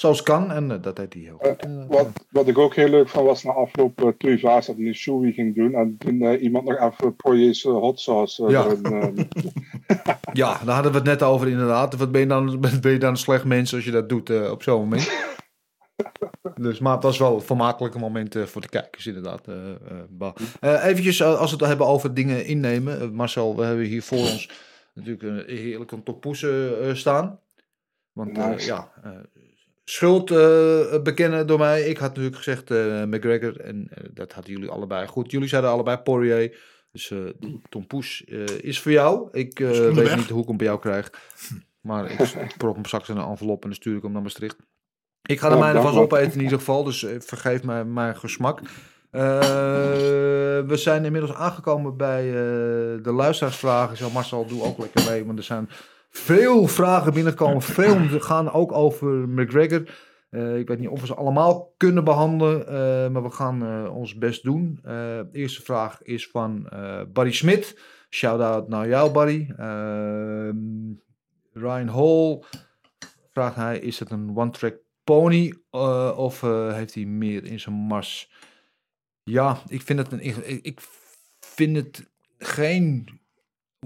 zoals het kan. En eh, dat deed hij heel goed. Eh, Wat, wat ik ook heel leuk vond was na afloop uh, Tuivasa die een shoei ging doen. En toen eh, iemand nog even uh, hot sauce eh, Ja. erin, eh, ja, daar hadden we het net over inderdaad. Wat ben je dan, ben je dan een slecht mens als je dat doet eh, op zo'n moment? Dus, maar het was wel een vermakelijke moment eh, voor de kijkers, inderdaad. eh eh. Eh, eventjes, eh, als we het hebben over dingen innemen. Eh, Marcel, we hebben hier voor ons natuurlijk een heerlijke toppoesen eh, staan. Want eh, Nice. ja, eh, schuld eh, bekennen door mij. Ik had natuurlijk gezegd eh, McGregor en eh, dat hadden jullie allebei goed. Jullie zeiden allebei Poirier. Dus eh Tom Poes is voor jou. Ik weet niet hoe ik hem bij jou krijg. Maar ik, ik prop hem straks in een envelop en dan stuur ik hem naar Maastricht. Ik ga de Ja, mijne vast opeten in ieder geval. Dus vergeef mij mijn gesmak. We zijn inmiddels aangekomen bij de luisteraarsvragen. Zo Marcel, doe ook lekker mee, want er zijn veel vragen binnengekomen. Veel gaan ook over McGregor. Eh, ik weet niet of we ze allemaal kunnen behandelen, eh, maar we gaan eh, ons best doen. De eerste vraag is van Barry Smit. Shout-out naar jou, Barry. Ehm, Ryan Hall vraagt hij, is het een one-track pony of heeft hij meer in zijn mars? Ja, ik vind het, een, ik vind het geen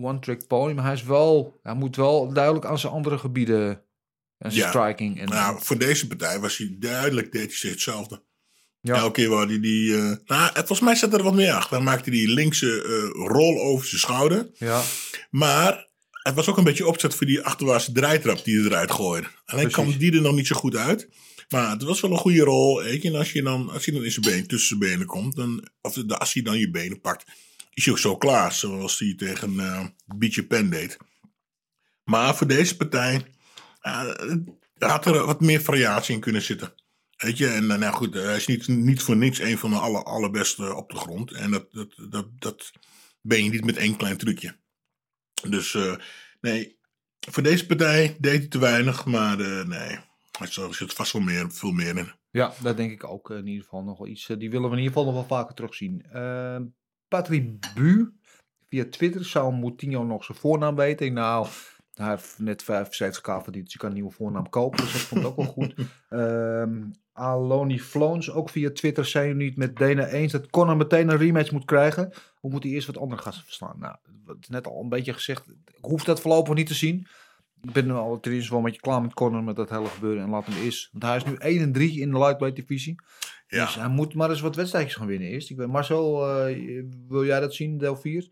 one-track pony, maar hij, is wel, hij moet wel duidelijk aan zijn andere gebieden en Ja. striking. En, Nou, voor deze partij was hij duidelijk, deed hij zich hetzelfde. Ja. Elke keer waar hij die... eh, nou, het- volgens mij zat er wat meer achter. Dan maakte hij die linkse eh, rol over zijn schouder. ja, Maar het was ook een beetje opzet voor die achterwaartse draaitrap die hij eruit gooide. Alleen Precies. kwam die er nog niet zo goed uit. Maar het was wel een goede rol. En als je dan, als hij dan in zijn been, tussen zijn benen komt, dan, of de, als hij dan je benen pakt, hij ook zo klaar. Zoals hij tegen eh Beach Pen deed. Maar voor deze partij eh, had er wat meer variatie in kunnen zitten. Weet je, en eh, nou goed, hij is niet, niet voor niks een van de aller, allerbeste op de grond. En dat, dat, dat, dat ben je niet met één klein trucje. Dus nee, voor deze partij deed hij te weinig, maar nee, er zit- vast wel meer, veel meer in. ja, dat denk ik ook in ieder geval nog wel iets. die willen we in ieder geval nog wel vaker terugzien. Uh, Patrick Bu via Twitter zou Moutinho nog zijn voornaam weten. Nou, hij heeft net 75k verdiend, dus je kan een nieuwe voornaam kopen. Dus dat vond ik ook wel goed. Ehm Aloni Floons, ook via Twitter, zijn jullie niet met Dana eens dat Conor meteen een rematch moet krijgen? Hoe moet hij eerst wat andere gasten verslaan? Nou, het is net al een beetje gezegd. Ik hoef dat voorlopig niet te zien. Ik ben nu al wel een beetje klaar met Conor met dat hele gebeuren en laat hem eens. Want hij is nu 1 en 3 in de lightweight divisie. Ja. Dus hij moet maar eens wat wedstrijdjes gaan winnen eerst. Ik weet, Marcel, eh, wil jij dat zien, deel 4?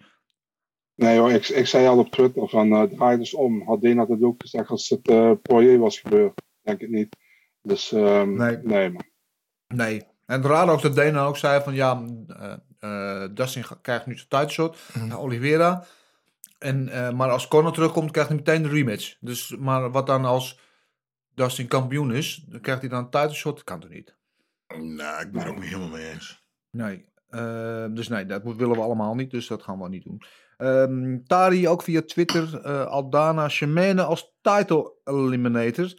Nee hoor, ik, ik zei al op Twitter van uh, draai dus om. Had Dana dat ook gezegd als het uh, Poirier was gebeurd? Denk ik niet. Dus um, Nee. nee man. Nee. En raar ook dat Dana ook zei van ja, eh, eh, Dustin krijgt nu zijn titleshot, naar Oliveira. En, eh, maar als Conor terugkomt, krijgt hij meteen de rematch. Dus, maar wat dan als Dustin kampioen is, dan krijgt hij dan een titleshot? Dat kan toch niet? Nou, ik ben er ook niet helemaal mee eens. Nee. Eh, dus nee, dat willen we allemaal niet, dus dat gaan we niet doen. Ehm, Tari ook via Twitter, eh, Aldana Shemene als title eliminator.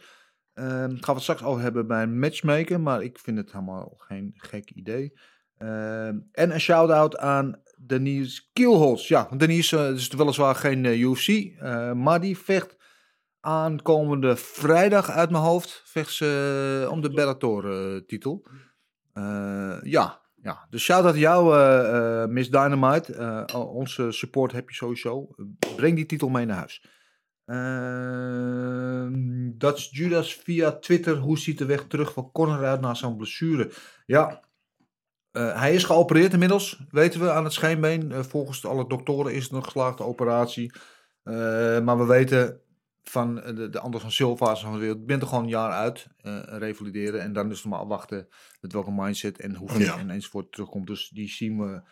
Ehm gaan we het straks over hebben bij een matchmaker, maar ik vind het helemaal geen gek idee. Ehm, en een shout-out aan Denise Kielholz. Ja, Denise eh, is weliswaar geen eh, UFC, maar die vecht aankomende vrijdag uit mijn hoofd. Vecht ze om de Bellator-titel. Eh, ja, ja, dus shout-out aan jou, eh, Miss Dynamite. Onze support heb je sowieso. Breng die titel mee naar huis. Ehm Dutch Judas via Twitter. Hoe ziet de weg terug van Conor uit na zo'n blessure? Ja, hij is geopereerd inmiddels, weten we, aan het scheenbeen. Volgens alle doktoren is het een geslaagde operatie. Maar we weten van eh, de, de Anders van Silva van de wereld, bent er gewoon een jaar uit, eh, revalideren. En dan is het maar afwachten met welke mindset en hoe Ja. en enzovoort terugkomt. Dus die zien we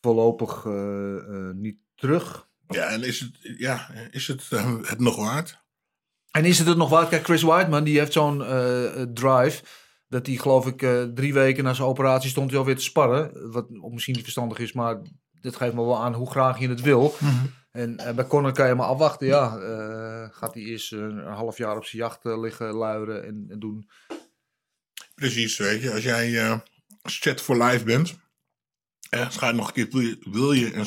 voorlopig eh, niet terug. Ja, en is het, ja, is het, het nog waard? En is het het nog waard? Kijk, Chris Whiteman, die heeft zo'n drive. Dat hij, geloof ik, drie weken na zijn operatie stond hij alweer te sparren. Wat misschien niet verstandig is, maar dit geeft me wel aan hoe graag je het wil. En eh, bij Conor kan je maar afwachten. Ja, eh, gaat hij eerst een, een half jaar op zijn jacht eh, liggen luieren en, en doen. Precies, weet je. Als jij eh chat for life bent, eh, je nog een keer, wil je, en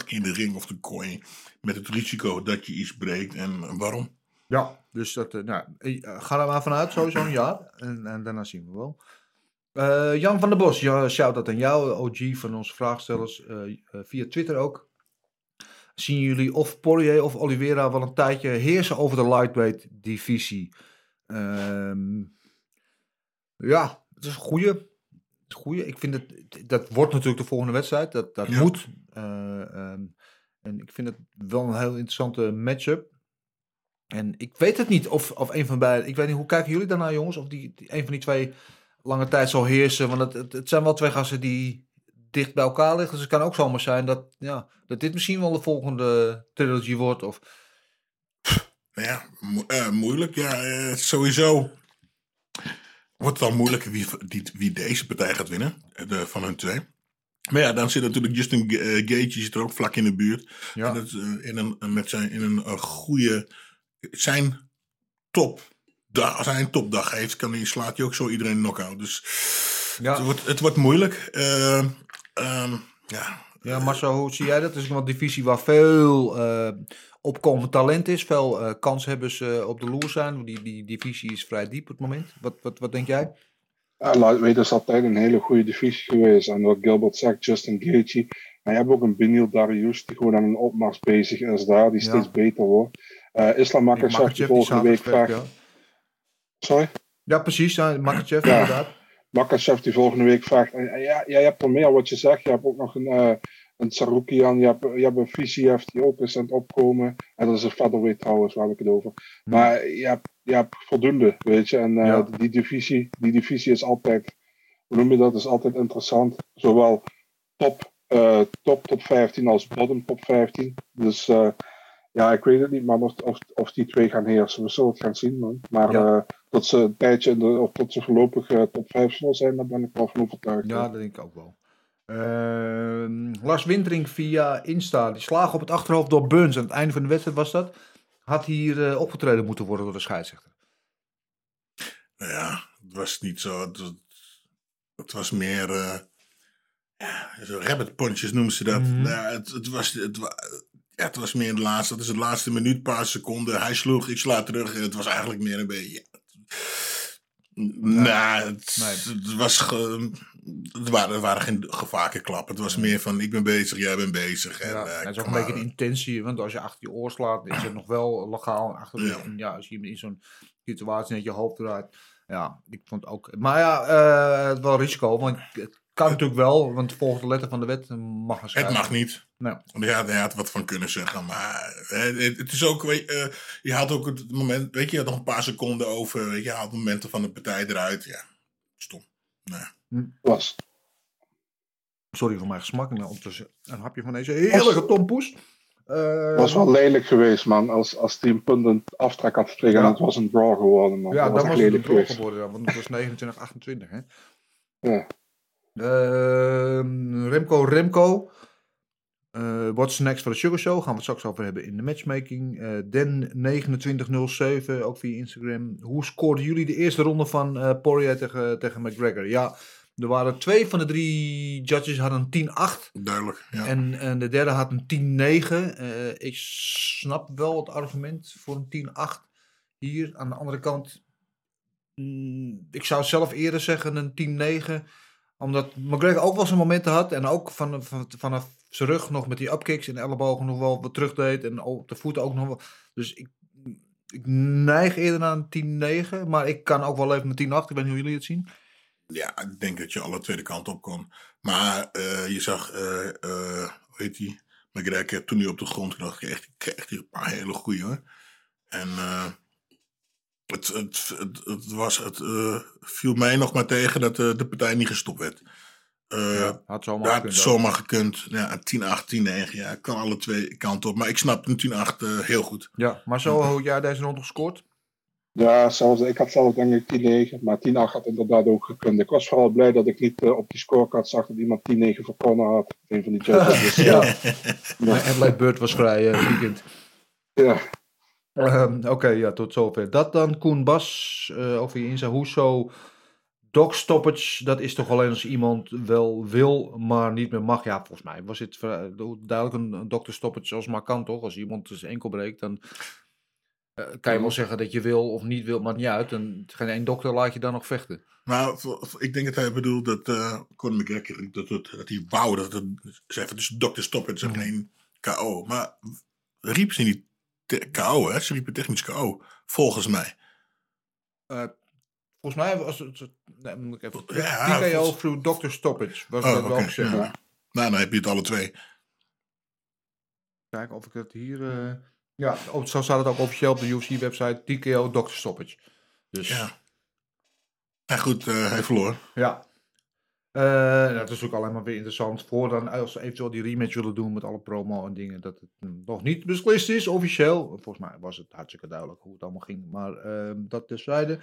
een keer in de ring of de kooi met het risico dat je iets breekt en waarom? Ja. Dus dat, eh, nou, eh, ga er maar vanuit, sowieso een jaar. En, en daarna zien we wel. Eh, Jan van der Bos, shout-out aan jou, OG van onze vraagstellers. eh, eh, via Twitter ook. Zien jullie of Poirier of Oliveira wel een tijdje heersen over de lightweight divisie? Ehm, ja, het is een een goeie. Ik vind het, dat wordt natuurlijk de volgende wedstrijd. Dat, dat Ja. moet. Eh, ehm, en ik vind het wel een heel interessante matchup. En ik weet het niet of, of een van beiden. Ik weet niet, hoe kijken jullie daarnaar, jongens? Of die, die een van die twee lange tijd zal heersen. Want het, het, het zijn wel twee gasten die dicht bij elkaar liggen. Dus het kan ook zomaar zijn dat, ja, dat dit misschien wel de volgende trilogy wordt. Of, Nou ja, mo- eh, moeilijk. Ja, eh, sowieso. wordt het al moeilijker wie, die, wie deze partij gaat winnen. De, van hun twee. Maar ja, dan zit natuurlijk Justin Ga- eh, Gage, zit er ook vlak in de buurt. Ja. Dat, eh, in een, met zijn, in een eh, goede... Zijn topdag, als hij een topdag heeft, kan hij, slaat hij ook zo iedereen knock-out. Dus Ja. het, wordt, het wordt moeilijk. Eh, ehm, ja, Ja, Marcel, hoe zie jij dat? Het is een divisie waar veel eh, opkomend talent is. Veel eh kanshebbers eh, op de loer zijn. Die, die divisie is vrij diep op het moment. Wat, wat, wat denk jij? Ja, het is altijd een hele goede divisie geweest. En wat Gilbert zegt, Justin Gaethje. Maar je hebt ook een Benil Darius die gewoon aan een opmars bezig is daar. Die Ja. steeds beter wordt. Eh Islam Makachev die volgende week vecht. ja. Sorry? Ja, precies. Makachev, Ja. inderdaad. Makachev die volgende week en ja, jij hebt er meer wat je zegt. Je hebt ook nog een, eh een Sarukian. Je hebt, je hebt een Visiev die ook is aan het opkomen. En dat is een featherweight trouwens, waar heb ik het over. Maar je hebt, je hebt voldoende, weet je. En eh, Ja. die, divisie, die divisie is altijd, hoe noem je dat, is altijd interessant. Zowel top, eh, top top 15 als bottom top 15. Dus ja, ik weet het niet, man, of, of, of die twee gaan heersen. We zullen het gaan zien, man. Maar Ja. Dat ze een tijdje, in de, of dat ze voorlopig eh, top 5 zullen zijn, daar ben ik wel van overtuigd. Ja, dat denk ik ook wel. Ehm, Lars Wintering via Insta. Die slagen op het achterhoofd door Burns. Aan het einde van de wedstrijd was dat. Had hier eh, opgetreden moeten worden door de scheidsrechter. Nou ja, het was niet zo. Het, was- het was meer. eh ja, zo rabbit punches noemen ze dat. Ja, het, het, was, het, ja, het was meer de laatste. Dat is de laatste minuut, paar seconden. Hij sloeg, ik sla terug. En het was eigenlijk meer een beetje. Nou, het, Nee. het was. ge- het, waren, er waren geen gevaarlijke klappen. Het was meer van: ik ben bezig, jij bent bezig. En, Ja, het is ook een beetje de intentie. Want als je achter je oor slaat, is het nog wel legaal. Achter Ja. En ja, als je in zo'n situatie net je hoofd draait. Ja, ik vond ook. Maar ja, eh, het wel risico. Want het kan natuurlijk wel. Want volgens de letter van de wet mag Het scheidsrechter. mag niet. Nee. Want Ja, hij had wat van kunnen zeggen. Maar het, het is ook, weet, je, eh, je haalt ook het moment, weet je, je had nog een paar seconden over, weet je, je haalt momenten van de partij eruit. Ja, stom. Nee. Was. Sorry voor mijn gesmak. Maar ondertussen een hapje van deze heerlijke tompoes. Eh, was wel lelijk geweest, man. Als, als die een punten aftrek had gekregen Ja. het was een draw geworden, man. Ja, dat dan was was het een lelijk draw geweest. geworden. Want het was 29, 28. Hè? Ja. Ehm, Remco Remco. Eh what's next voor de Sugar Show? Gaan we het straks over hebben in de matchmaking. Eh Den2907, ook via Instagram. Hoe scoorden jullie de eerste ronde van eh Poirier tegen, tegen McGregor? Ja, er waren twee van de drie judges hadden een 10-8. Duidelijk. Ja. En, en de derde had een 10-9. Eh, ik snap wel het argument voor een 10-8 hier. Aan de andere kant, mm, ik zou zelf eerder zeggen een 10-9. Omdat McGregor ook wel zijn momenten had. En ook van, van, vanaf zijn rug nog met die upkicks en ellebogen nog wel wat terug deed. En op de voeten ook nog wel. Dus ik, ik neig eerder naar een 10-9. Maar ik kan ook wel leven met 10-8. Ik weet niet hoe jullie het zien. ja, ik denk dat je alle tweede kant op kon. Maar eh, je zag, eh eh hoe heet die, McGregor, toen hij op de grond lag, hij kreeg een paar hele goeie hoor. En het, het, het, het, was, het eh, viel mij nog maar tegen dat eh, de partij niet gestopt werd. Eh, had zomaar Ja, gekund zomaar gekund. Ja, 10-8, 10-9. Ja, kan alle twee kanten op. Maar ik snap een 10-8 eh, heel goed. Ja, maar zo had jij deze ronde gescoord? Ja, zelfs, ik had zelf denk ik 10-9, maar 10-8 had inderdaad ook gekund. Ik was vooral blij dat ik niet op die scorecard zag dat iemand 10-9 voor Conor had. Een van die judges. Dus, Ja. eh, Maar Adelaide Bird was vrij weekend. ja. Ehm, Oké, ja, tot zover. Dat dan, Koen Bas, eh over je insta. Hoezo dog stoppage, dat is toch alleen als iemand wel wil, maar niet meer mag. Ja, volgens mij was het vrij- duidelijk een, een dokter stoppage als maar kan, toch? Als iemand zijn enkel breekt, dan eh, kan je wel zeggen dat je wil of niet wil, maakt niet uit. En geen één dokter laat je dan nog vechten. Voor- ik denk dat hij bedoelt dat uh, Conor McGregor, dat, het, dat hij wou dat het, dus dokter stop het, Mhm. geen KO. Maar riep ze niet KO, hè? Ze riepen technisch KO, volgens mij. Eh, volgens mij was het, nee, moet ik even, Ja, TKO volgens- through doctor stoppage, was Oh, dat we oké, ook zeggen. ja. Nou, dan heb je het alle twee. Kijken of ik het hier. eh, Ja, op- zo staat het ook officieel op de UFC-website. TKO Doctor Stoppage. Dus ja. Ja. En goed, eh, hij verloor. Eh, nou, dat is alleen maar weer interessant. Voor dan als ze eventueel die rematch willen doen met alle promo en dingen. Dat het mm, nog niet beslist is, officieel. Volgens mij was het hartstikke duidelijk hoe het allemaal ging. Maar ehm, dat terzijde.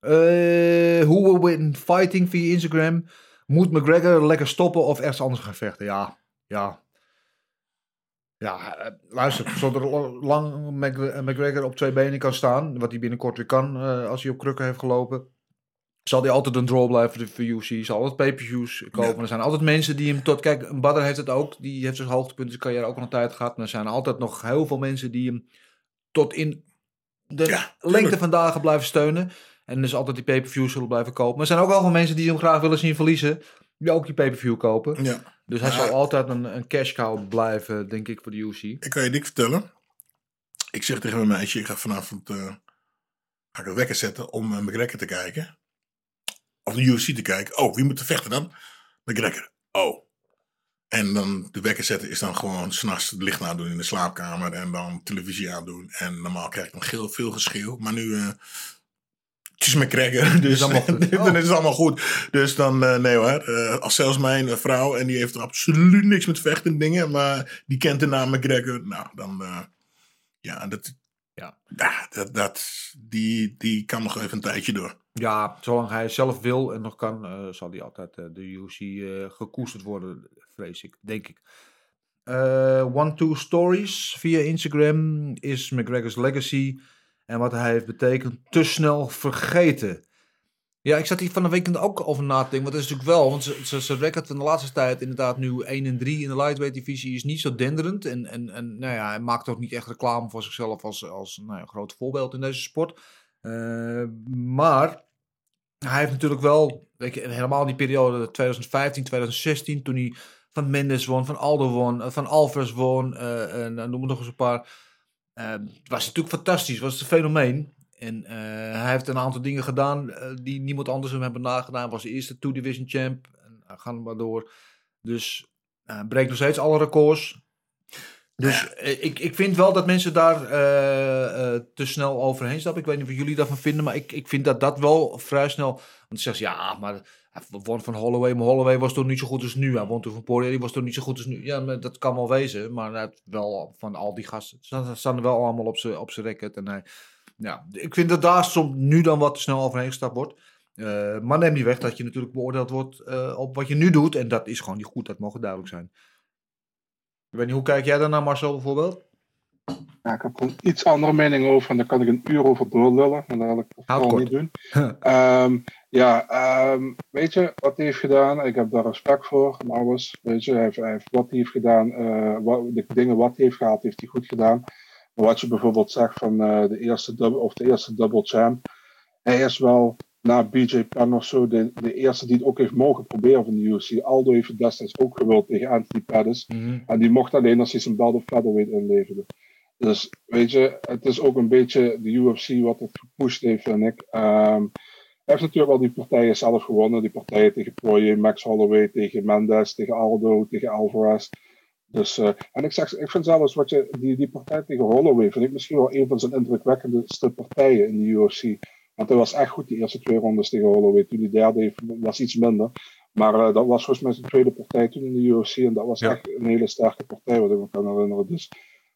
Eh, Who will win fighting via Instagram? Moet McGregor lekker stoppen of ergens anders gaan vechten? Ja, ja. Ja, eh, luister, zodat lang Mc- McGregor op twee benen kan staan, wat hij binnenkort weer kan eh, als hij op krukken heeft gelopen, zal hij altijd een draw blijven voor UFC, zal altijd pay-per-views kopen. Er zijn altijd mensen die hem tot, kijk, een Badr heeft het ook, die heeft zijn hoogtepunt in zijn carrière ook al een tijd gehad, maar er zijn altijd nog heel veel mensen die hem tot in de Ja, lengte van dagen blijven steunen. En dus altijd die pay-per-views zullen blijven kopen. Maar er zijn ook al veel mensen die hem graag willen zien verliezen, die ook die pay-per-view kopen. Ja. Dus hij zal altijd een, een cash cow blijven, denk ik, voor de UFC. Ik kan je dik vertellen. Ik zeg tegen mijn meisje, ik ga vanavond eh, ga ik een wekker zetten om uh, McGregor te kijken. Of de UFC te kijken. Oh, wie moet er vechten dan? McGregor. Oh. En dan de wekker zetten is dan gewoon s'nachts het licht aandoen in de slaapkamer. En dan televisie aandoen. En normaal krijg ik dan heel veel geschreeuw. Maar nu... eh het is McGregor, dus dan dan is het allemaal goed. Dus dan, eh, nee hoor, eh, als zelfs mijn eh, vrouw, en die heeft er absoluut niks met vechten en dingen, maar die kent de naam McGregor, nou dan, eh, ja, dat, Ja. ja, dat, dat, die, die kan nog even een tijdje door. Ja, zolang hij zelf wil en nog kan, eh, zal hij altijd eh, de UFC eh, gekoesterd worden, vrees ik, denk ik. Eh, One-Two Stories via Instagram is McGregor's legacy en wat hij heeft betekend te snel vergeten. Ja, ik zat hier van de weekend ook over na te denken, want dat is natuurlijk wel, want zijn record van de laatste tijd inderdaad nu 1 en 3 in de lightweight divisie is niet zo denderend. En, en, en nou ja, hij maakt ook niet echt reclame voor zichzelf als, als nou ja, groot voorbeeld in deze sport. Eh, maar hij heeft natuurlijk wel, weet je, helemaal die periode 2015, 2016, toen hij van Mendes won, van Aldo won, eh, van Alvarez won, eh, en noem nog eens een paar. Het was natuurlijk fantastisch, was een fenomeen. En hij heeft een aantal dingen gedaan die niemand anders hem hebben nagedaan. Was de eerste two division champ. En gaat maar door. Dus breekt nog steeds alle records. Dus eh, ik, ik vind wel dat mensen daar eh, eh, te snel overheen stappen. Ik weet niet wat jullie daarvan vinden, maar ik, ik vind dat dat wel vrij snel. Want ze zeggen ja, maar hij won van Holloway, maar Holloway was toch niet zo goed als nu. Hij won toen van Poirier, die was toch niet zo goed als nu. Ja, maar dat kan wel wezen, maar heeft wel van al die gasten staan, staan er wel allemaal op zijn op record. En hij, ja, ik vind dat daar soms nu dan wat te snel overheen gestapt wordt. Maar neem niet weg dat je natuurlijk beoordeeld wordt op wat je nu doet. En dat is gewoon niet goed, dat mogen duidelijk zijn. Niet, hoe kijk jij daarnaar Marcel bijvoorbeeld? Ja, ik heb er een iets andere mening over en daar kan ik een uur over doorlullen. En dat wil ik vooral kort. niet doen. Ehm, ja, ehm, weet je wat hij heeft gedaan? Ik heb daar respect voor en alles. Weet je, hij heeft, hij heeft wat hij heeft gedaan, eh, wat, de dingen wat hij heeft gehaald, heeft hij goed gedaan. Maar wat je bijvoorbeeld zegt van eh, de, eerste double, of de eerste double champ. Hij is wel na BJ Penn of zo de, de eerste die het ook heeft mogen proberen van de UFC. Aldo heeft het destijds ook gewild tegen Anthony Pettis. En die mocht alleen als hij zijn belt of featherweight inleverde. Dus weet je, het is ook een beetje de UFC wat het gepusht heeft, vind ik. Ehm, hij heeft natuurlijk al die partijen zelf gewonnen. Die partijen tegen Poirier, Max Holloway, tegen Mendes, tegen Aldo, tegen Alvarez. Dus, eh, en ik, zeg, ik vind zelfs wat je, die, die partij tegen Holloway, vind ik misschien wel een van zijn indrukwekkendste partijen in de UFC. Want hij was echt goed die eerste twee rondes tegen Holloway. Toen die derde heeft, was iets minder. Maar eh, dat was volgens mij zijn tweede partij toen in de UFC. En dat was Ja. echt een hele sterke partij, wat ik me kan herinneren. Dus,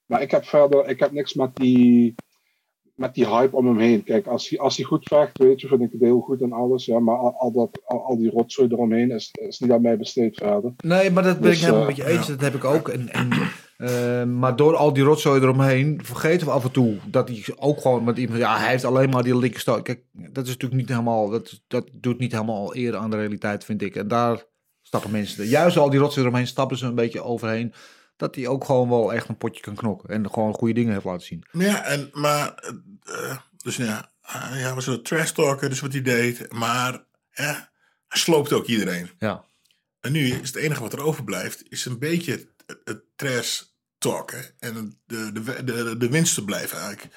maar ik heb verder, ik heb niks met die, met die hype om hem heen. Kijk, als hij, als hij goed vecht, weet je, vind ik het heel goed en alles. Ja, maar al, al, dat, al, al die rotzooi eromheen is, is niet aan mij besteed verder. Nee, maar dat ben Dus, ik helemaal eh, met je eens. Dat heb ik ook. En, en, eh, maar door al die rotzooi eromheen vergeten we af en toe dat hij ook gewoon met iemand... Ja, hij heeft alleen maar die linkerstoot. Kijk, dat is natuurlijk niet helemaal... Dat, dat doet niet helemaal eer aan de realiteit, vind ik. En daar stappen mensen... Juist al die rotzooi eromheen stappen ze een beetje overheen. Dat hij ook gewoon wel echt een potje kan knokken. En gewoon goede dingen heeft laten zien. Ja, en, maar, eh, eh, dus ja, hij hij was een trash talker, dus wat hij deed. Maar hè, hij sloopt ook iedereen. Ja. En nu is het enige wat er overblijft, is een beetje het, trash talken. En de, de, de, de winsten blijven eigenlijk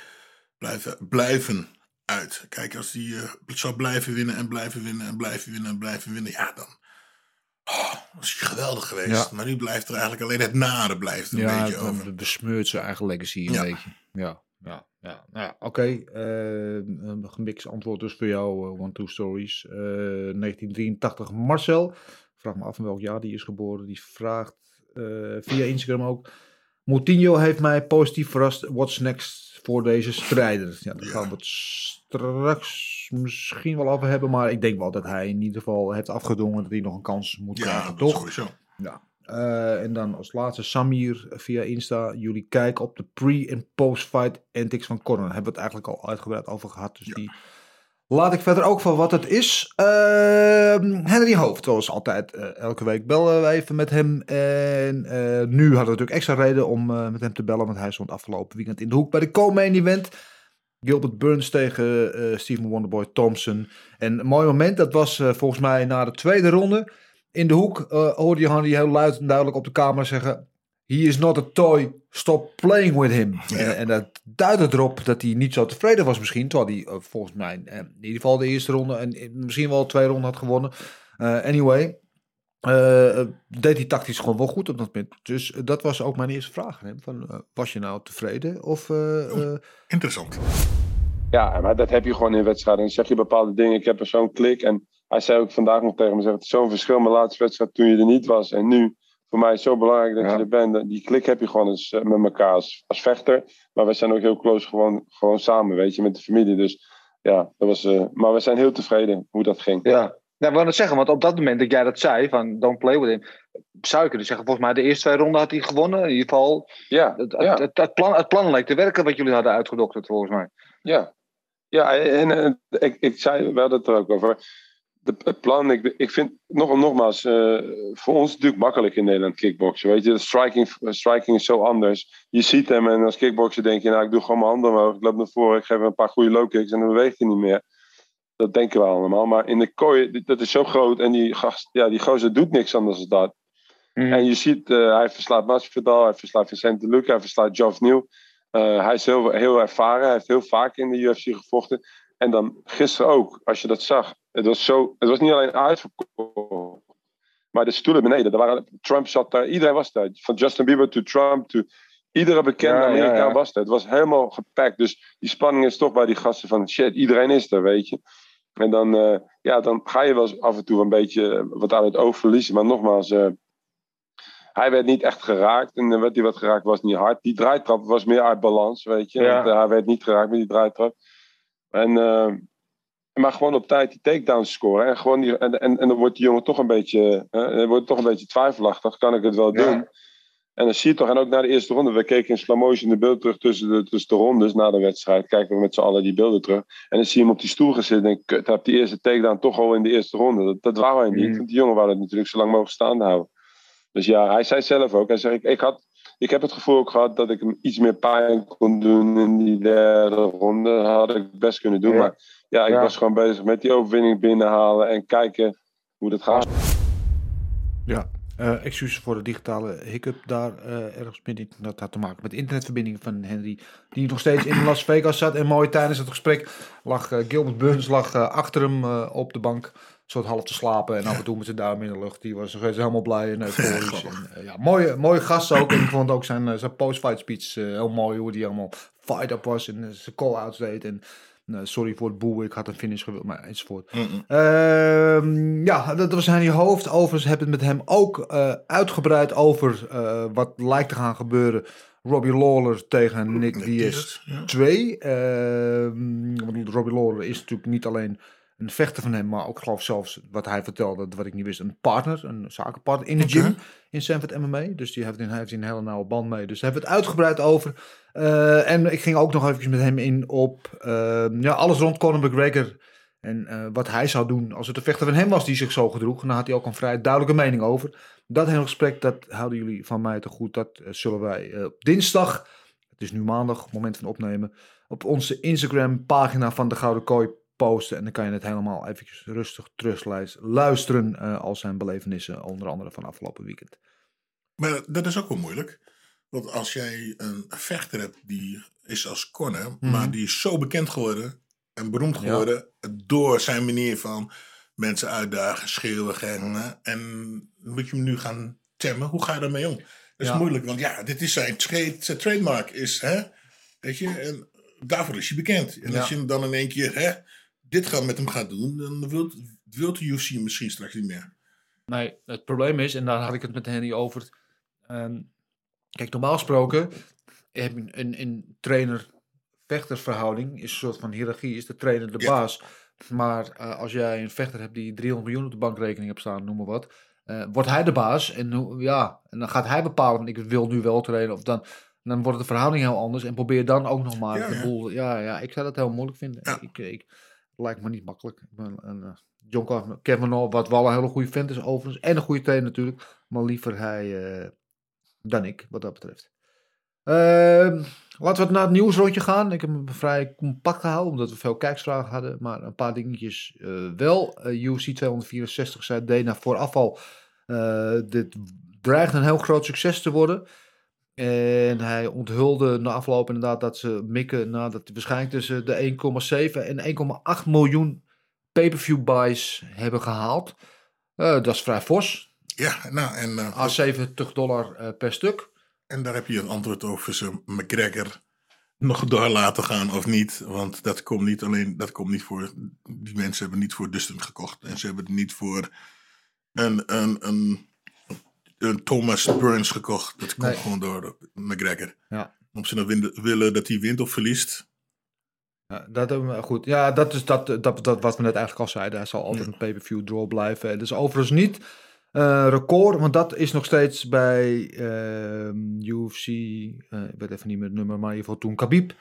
blijven, blijven uit. Kijk, als hij eh, zou blijven winnen en blijven winnen en blijven winnen en blijven winnen, ja, dan oh, was hij geweldig geweest. Ja. Maar nu blijft er eigenlijk alleen het nare blijft een Ja, beetje over. besmeurt zijn eigen legacy een Ja. beetje. Ja, ja, ja. Nou ja, oké. eh, een gemixt antwoord dus voor jou, eh, One Two Stories. Eh, 1983 Marcel. Vraag me af van welk jaar die is geboren. Die vraagt via Instagram ook. Moutinho heeft mij positief verrast. What's next voor deze strijder. Ja, daar gaan we het straks misschien wel over hebben. Maar ik denk wel dat hij in ieder geval heeft afgedwongen dat hij nog een kans moet Ja, krijgen, toch? Ja. Eh, en dan als laatste Samir via Insta. Jullie kijken op de pre- en post-fight antics van Conor. Daar hebben we het eigenlijk al uitgebreid over gehad. Dus die laat ik verder ook van wat het is. Ehm, Henry Hoofd, zoals altijd. eh, elke week bellen we even met hem. En eh, nu hadden we natuurlijk extra reden om eh, met hem te bellen. Want hij stond afgelopen weekend in de hoek bij de co-main event. Gilbert Burns tegen Steven Wonderboy Thompson. En een mooi moment, dat was volgens mij na de tweede ronde. In de hoek hoorde je Henry heel luid en duidelijk op de camera zeggen... He is not a toy, stop playing with him. En, en dat duidde erop dat hij niet zo tevreden was misschien. Terwijl hij eh, volgens mij eh, in ieder geval de eerste ronde en misschien wel twee ronden had gewonnen. Eh, anyway, eh, deed hij tactisch gewoon wel goed op dat moment. Dus dat was ook mijn eerste vraag hem. Van, was je nou tevreden? Of, eh, eh, Interessant. Ja, maar dat heb je gewoon in wedstrijden. Dan zeg je bepaalde dingen. Ik heb er zo'n klik. En hij zei ook vandaag nog tegen me: zegt, Het is zo'n verschil met de laatste wedstrijd toen je er niet was. En nu, voor mij is het zo belangrijk dat je er bent. Die klik heb je gewoon eens, eh, met elkaar als, als vechter. Maar we zijn ook heel close gewoon, gewoon samen, weet je, met de familie. Dus ja, dat was. eh, maar we zijn heel tevreden hoe dat ging. Ja. Ja, ik wou net zeggen, want op dat moment dat jij dat zei, van don't play with him, zou je kunnen zeggen, volgens mij de eerste twee ronden had hij gewonnen. In ieder geval, ja, het, ja. het, het, plan, het plan leek te werken wat jullie hadden uitgedokterd, volgens mij. Ja, ja en, en ik, ik zei, we hadden het er ook over. Het plan, ik, ik vind, nog, nogmaals, eh, voor ons natuurlijk makkelijk in Nederland kickboksen. Weet je, de striking, striking is zo anders. Je ziet hem en als kickbokser denk je, nou, ik doe gewoon mijn handen omhoog, ik loop naar voren, ik geef hem een paar goede low kicks en dan beweegt hij niet meer. Dat denken we allemaal. Maar in de kooi, dat is zo groot en die, gast, ja, die gozer doet niks anders dan dat. En je ziet, eh, hij verslaat Masvidal, hij verslaat Vicente Luque, hij verslaat Geoff Nieuw. Uh, hij is heel, heel ervaren, hij heeft heel vaak in de UFC gevochten. En dan gisteren ook, als je dat zag. Het was, zo, het was niet alleen uitverkocht, maar de stoelen beneden. Er waren, Trump zat daar, iedereen was daar. Van Justin Bieber to Trump to iedere bekende Ja, Amerikaan ja. was daar. Het was helemaal gepakt. Dus die spanning is toch bij die gasten van shit, iedereen is er, weet je. En dan, eh, ja, dan ga je wel eens af en toe een beetje eh, wat aan het oog verliezen. Maar nogmaals, eh, hij werd niet echt geraakt. En dan werd hij wat geraakt, was niet hard. Die draaitrap was meer uit balans, weet je. Want, hij werd niet geraakt met die draaitrap. En, eh, maar gewoon op tijd die takedowns scoren. En, gewoon die, en, en, en dan wordt die jongen toch een beetje, dan wordt toch een beetje twijfelachtig. Kan ik het wel Ja. doen? En dan zie je toch, en ook na de eerste ronde, we keken in slow motion de beeld terug tussen de, tussen de rondes na de wedstrijd. Kijken we met z'n allen die beelden terug. En dan zie je hem op die stoel gaan zitten en kut, heeft die eerste takedown toch al in de eerste ronde. Dat, dat wou hij niet, Mm. want die jongen wou het natuurlijk zo lang mogelijk staande houden. Dus ja, hij zei zelf ook, hij zei, ik, ik, had, ik heb het gevoel ook gehad dat ik hem iets meer pijn kon doen in die derde ronde. Dat had ik best kunnen doen, Ja. maar ja, ik Ja. was gewoon bezig met die overwinning binnenhalen en kijken hoe dat gaat. Ja, eh excuses voor de digitale hiccup daar eh, ergens midden. Dat had te maken met de internetverbinding van Henry, die nog steeds in Las Vegas zat. En mooi tijdens het gesprek lag eh, Gilbert Burns lag, achter hem eh, op de bank, soort half te slapen. En af en toe met zijn duim in de lucht. Die was helemaal blij en euforisch. en, eh, ja, mooie, mooie gast ook. En ik vond ook zijn, eh, zijn post-fight speech eh, heel mooi, hoe die allemaal fight-up was en zijn call-outs deed. En sorry voor het boel, ik had een finish gewild, maar enzovoort. Ehm, ja, dat was Henry Hoofd. Overigens heb ik het met hem ook uitgebreid over wat lijkt te gaan gebeuren. Robbie Lawler tegen Nick Diaz 2. Ehm, want Robbie Lawler is natuurlijk niet alleen een vechter van hem, maar ook geloof zelfs wat hij vertelde, wat ik niet wist, een partner, een zakenpartner in de gym in Sanford MMA. Dus die heeft, hij heeft een hele nauwe band mee. Dus daar hebben we het uitgebreid over. Eh, en ik ging ook nog even met hem in op ehm, ja, alles rond Conor McGregor. En eh, wat hij zou doen als het een vechter van hem was die zich zo gedroeg. En daar had hij ook een vrij duidelijke mening over. Dat hele gesprek, dat houden jullie van mij te goed. Dat eh, zullen wij op dinsdag, het is nu maandag, moment van opnemen, op onze Instagram pagina van de Gouden Kooi posten. En dan kan je het helemaal eventjes rustig terug luisteren eh, al zijn belevenissen, onder andere van afgelopen weekend. Maar dat is ook wel moeilijk. Want als jij een vechter hebt die is als Conor, Mhm. maar die is zo bekend geworden en beroemd Ja. geworden door zijn manier van mensen uitdagen, schreeuwen, rennen. En moet je hem nu gaan temmen. Hoe ga je daarmee om? Dat is Ja. moeilijk, want ja, dit is zijn, trade, zijn trademark. Is, hè, weet je, en daarvoor is hij bekend. En Ja. als je hem dan in één keer hè, dit gaat met hem gaat doen, dan wilt, wilt de UFC hem misschien straks niet meer. Nee, het probleem is, en daar had ik het met Henny over. ehm, kijk, normaal gesproken heb je een, een trainer vechtersverhouding is een soort van hiërarchie, is de trainer de Ja. baas. Maar eh, als jij een vechter hebt die 300 miljoen op de bankrekening hebt staan, noem maar wat, eh, wordt hij de baas en, ja, en dan gaat hij bepalen, van, ik wil nu wel trainen of dan, dan wordt de verhouding heel anders en probeer dan ook nog maar Ja, de ja. boel. Ja, ja, ik zou dat heel moeilijk vinden. Ja. Ik, ik, lijkt me niet makkelijk. Een, eh, John Kavanaugh, wat wel een hele goede vent is overigens, en een goede trainer natuurlijk, maar liever hij eh, dan ik, wat dat betreft. Ehm, laten we naar het nieuwsrondje gaan. Ik heb hem vrij compact gehouden, omdat we veel kijksvragen hadden. Maar een paar dingetjes eh, wel. UFC 264 zei Dana vooraf al. dit dreigt een heel groot succes te worden. En hij onthulde na afloop inderdaad dat ze mikken nadat hij waarschijnlijk tussen de 1,7 en 1,8 miljoen pay-per-view buys hebben gehaald. Eh, dat is vrij fors. Ja, nou, en, eh, A 70 dollar eh, per stuk. en daar heb je het antwoord over ze McGregor nog door laten gaan of niet. Want dat komt niet alleen, dat komt niet voor, die mensen hebben niet voor Dustin gekocht. En ze hebben het niet voor een, een, een, een Thomas Burns gekocht. Dat komt Nee. gewoon door McGregor. Ja. Of ze nou winnen- willen dat hij wint of verliest. Ja, dat hebben we goed. Ja, dat is dat, dat, dat wat we net eigenlijk al zeiden. Hij zal altijd een pay-per-view draw blijven. Het is overigens niet eh, record, want dat is nog steeds bij ehm, UFC. eh, ik weet even niet meer het nummer, maar in ieder geval toen Khabib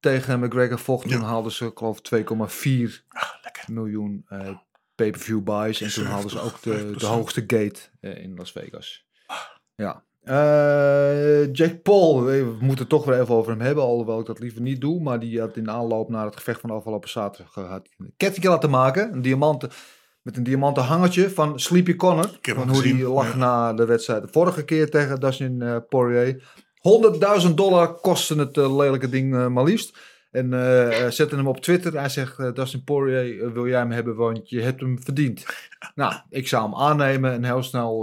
tegen McGregor vocht. Toen haalden ze, geloof, 2,4 miljoen eh, pay-per-view buys. En toen haalden ze ook de, de hoogste gate eh, in Las Vegas. Ja. Eh, Jack Paul, we moeten het toch weer even over hem hebben, alhoewel ik dat liever niet doe. Maar die had in aanloop naar het gevecht van afgelopen zaterdag gehad een kettingje laten maken. Een diamanten, met een diamanten hangertje van Sleepy Connor. Van hoe die lag ja. na de wedstrijd. De vorige keer tegen Dustin eh, Poirier. 100.000 dollar kostte het eh, lelijke ding eh, maar liefst. En eh, eh, zette hem op Twitter. Hij zegt, eh, Dustin Poirier, wil jij hem hebben, want je hebt hem verdiend. nou, ik zou hem aannemen en heel snel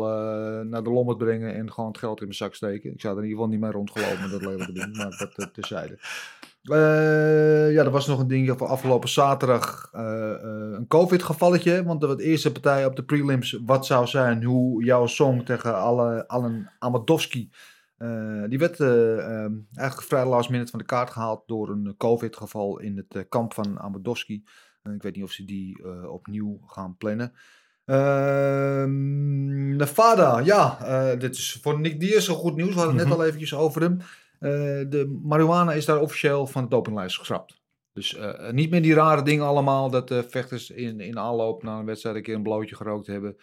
naar de lommerd brengen en gewoon het geld in mijn zak steken. Ik zou er in ieder geval niet mee rondgelopen met dat lelijke ding, maar dat uh, terzijde. Ja, er was nog een ding van afgelopen zaterdag. een COVID-gevalletje. Want de eerste partij op de prelims. Wat zou zijn hoe jouw song tegen Alan Amadowski. Eh, die werd eh, ehm, eigenlijk vrij last minute van de kaart gehaald. door een COVID-geval in het eh, kamp van Amadowski. Ik weet niet of ze die opnieuw gaan plannen. Ehm, Nevada, ja, dit is voor Nick Diaz zo goed nieuws. We hadden het net al eventjes over hem. De marihuana is daar officieel van de dopinglijst geschrapt. Dus niet meer die rare dingen allemaal dat vechters in, in aanloop naar een wedstrijd een keer een blootje gerookt hebben.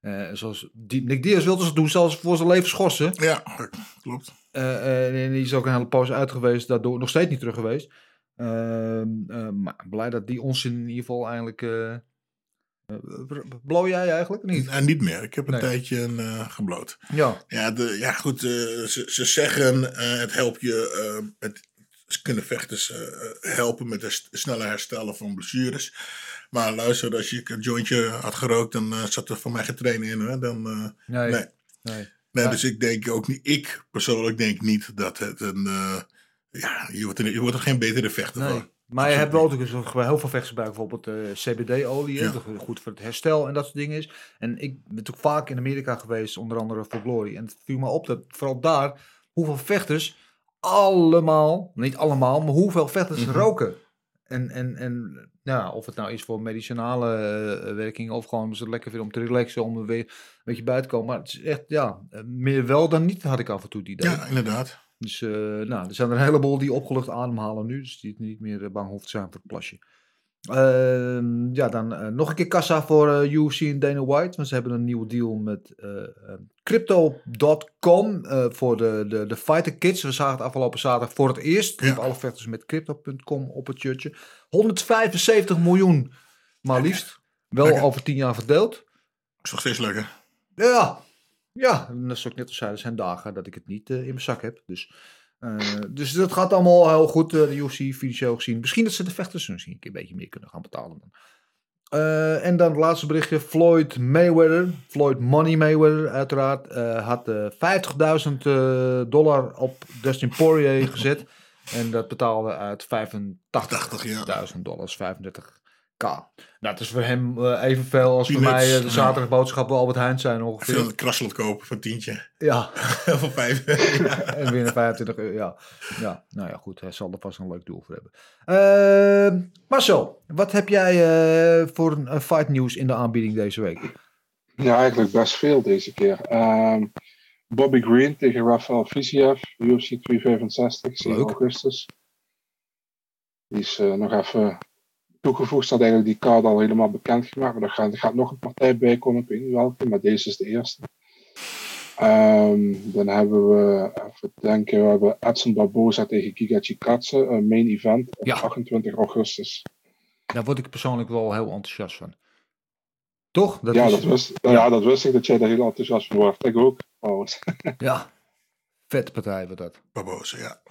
Eh, zoals die, Nick Diaz wilde ze doen, zelfs voor zijn leven schorsen. Ja, klopt. Eh, eh, en die is ook een hele poos uit geweest, daardoor nog steeds niet terug geweest. Ehm, eh, maar blij dat die ons in ieder geval eigenlijk... blow jij eigenlijk niet? En niet meer. Ik heb een Nee. tijdje gebloot. Ja. Ja, de, ja goed. ze, ze zeggen het helpt je. het, ze kunnen vechters helpen met het sneller herstellen van blessures. Maar luister, als je een jointje had gerookt, dan eh, zat er voor mij geen trainen in. Hè? Dan, eh, Nee. nee. Nee. Nee, Ja. dus ik denk ook niet, ik persoonlijk denk niet dat het een, eh, ja, je wordt er, je wordt er geen betere vechter Nee. van. Maar je hebt wel natuurlijk heel veel vechters gebruikt, bijvoorbeeld eh, CBD-olie, hè, Ja. dat goed voor het herstel en dat soort dingen is. En ik ben natuurlijk vaak in Amerika geweest, onder andere voor Glory. En het viel me op dat vooral daar, hoeveel vechters allemaal, niet allemaal, maar hoeveel vechters Mhm. roken. En, en, en ja, of het nou is voor medicinale eh, werking of gewoon ze lekker vinden om te relaxen, om er weer een beetje bij te komen. Maar het is echt, ja, eh, meer wel dan niet had ik af en toe die idee. Ja, inderdaad. Dus eh, nou, er zijn er een heleboel die opgelucht ademhalen nu. Dus die niet meer bang hoeft te zijn voor het plasje. Ehm, ja, dan eh, nog een keer kassa voor eh, UFC en Dana White. Want ze hebben een nieuwe deal met eh, eh, Crypto.com voor de, de, de Fighter Kits. We zagen het afgelopen zaterdag voor het eerst. Ja. Alle vechters met Crypto.com op het shirtje. 175 miljoen, maar liefst. Wel Lekker. over 10 jaar verdeeld. Is nog steeds lekker. Ja, ja, en zoals ik net al zei, er zijn dagen dat ik het niet in mijn zak heb. Dus, dus dat gaat allemaal heel goed, eh, de UFC financieel gezien. Misschien dat ze de vechters misschien een keer een beetje meer kunnen gaan betalen. Dan. Eh, en dan het laatste berichtje, Floyd Mayweather, Floyd Money Mayweather uiteraard, eh, had eh 50.000 eh, dollar op Dustin Poirier gezet. En dat betaalde uit 85.000 dollars, 35 K. Nou, het is voor hem eh, evenveel als voor mij eh, de zaterdagboodschappen Albert Heijn zijn Veel ongeveer. krasselt kopen voor een tientje. Ja. voor vijf. ja. En winnen 25 euro. Ja. ja, nou ja, goed. Hij zal er vast een leuk doel voor hebben. Ehm, Marcel, wat heb jij eh, voor een fight nieuws in de aanbieding deze week? Ja, eigenlijk best veel deze keer. Ehm, Bobby Green tegen Rafael Fiziev, UFC 365, 7 Leuk. augustus. Die is nog even toegevoegd, staat eigenlijk die kaart al helemaal bekendgemaakt. Maar er gaat, er gaat nog een partij bij komen, ik weet niet welke, maar deze is de eerste. Ehm, dan hebben we, even denken, we hebben Edson Barboza tegen Giga Chikadze, een main event op Ja. 28 augustus. Daar word ik persoonlijk wel heel enthousiast van. Toch? ja, is- dat wist, ja. dat wist ik, dat jij daar heel enthousiast van wordt. Ik ook, trouwens. Ja, vette partij wordt dat. Barbosa, ja.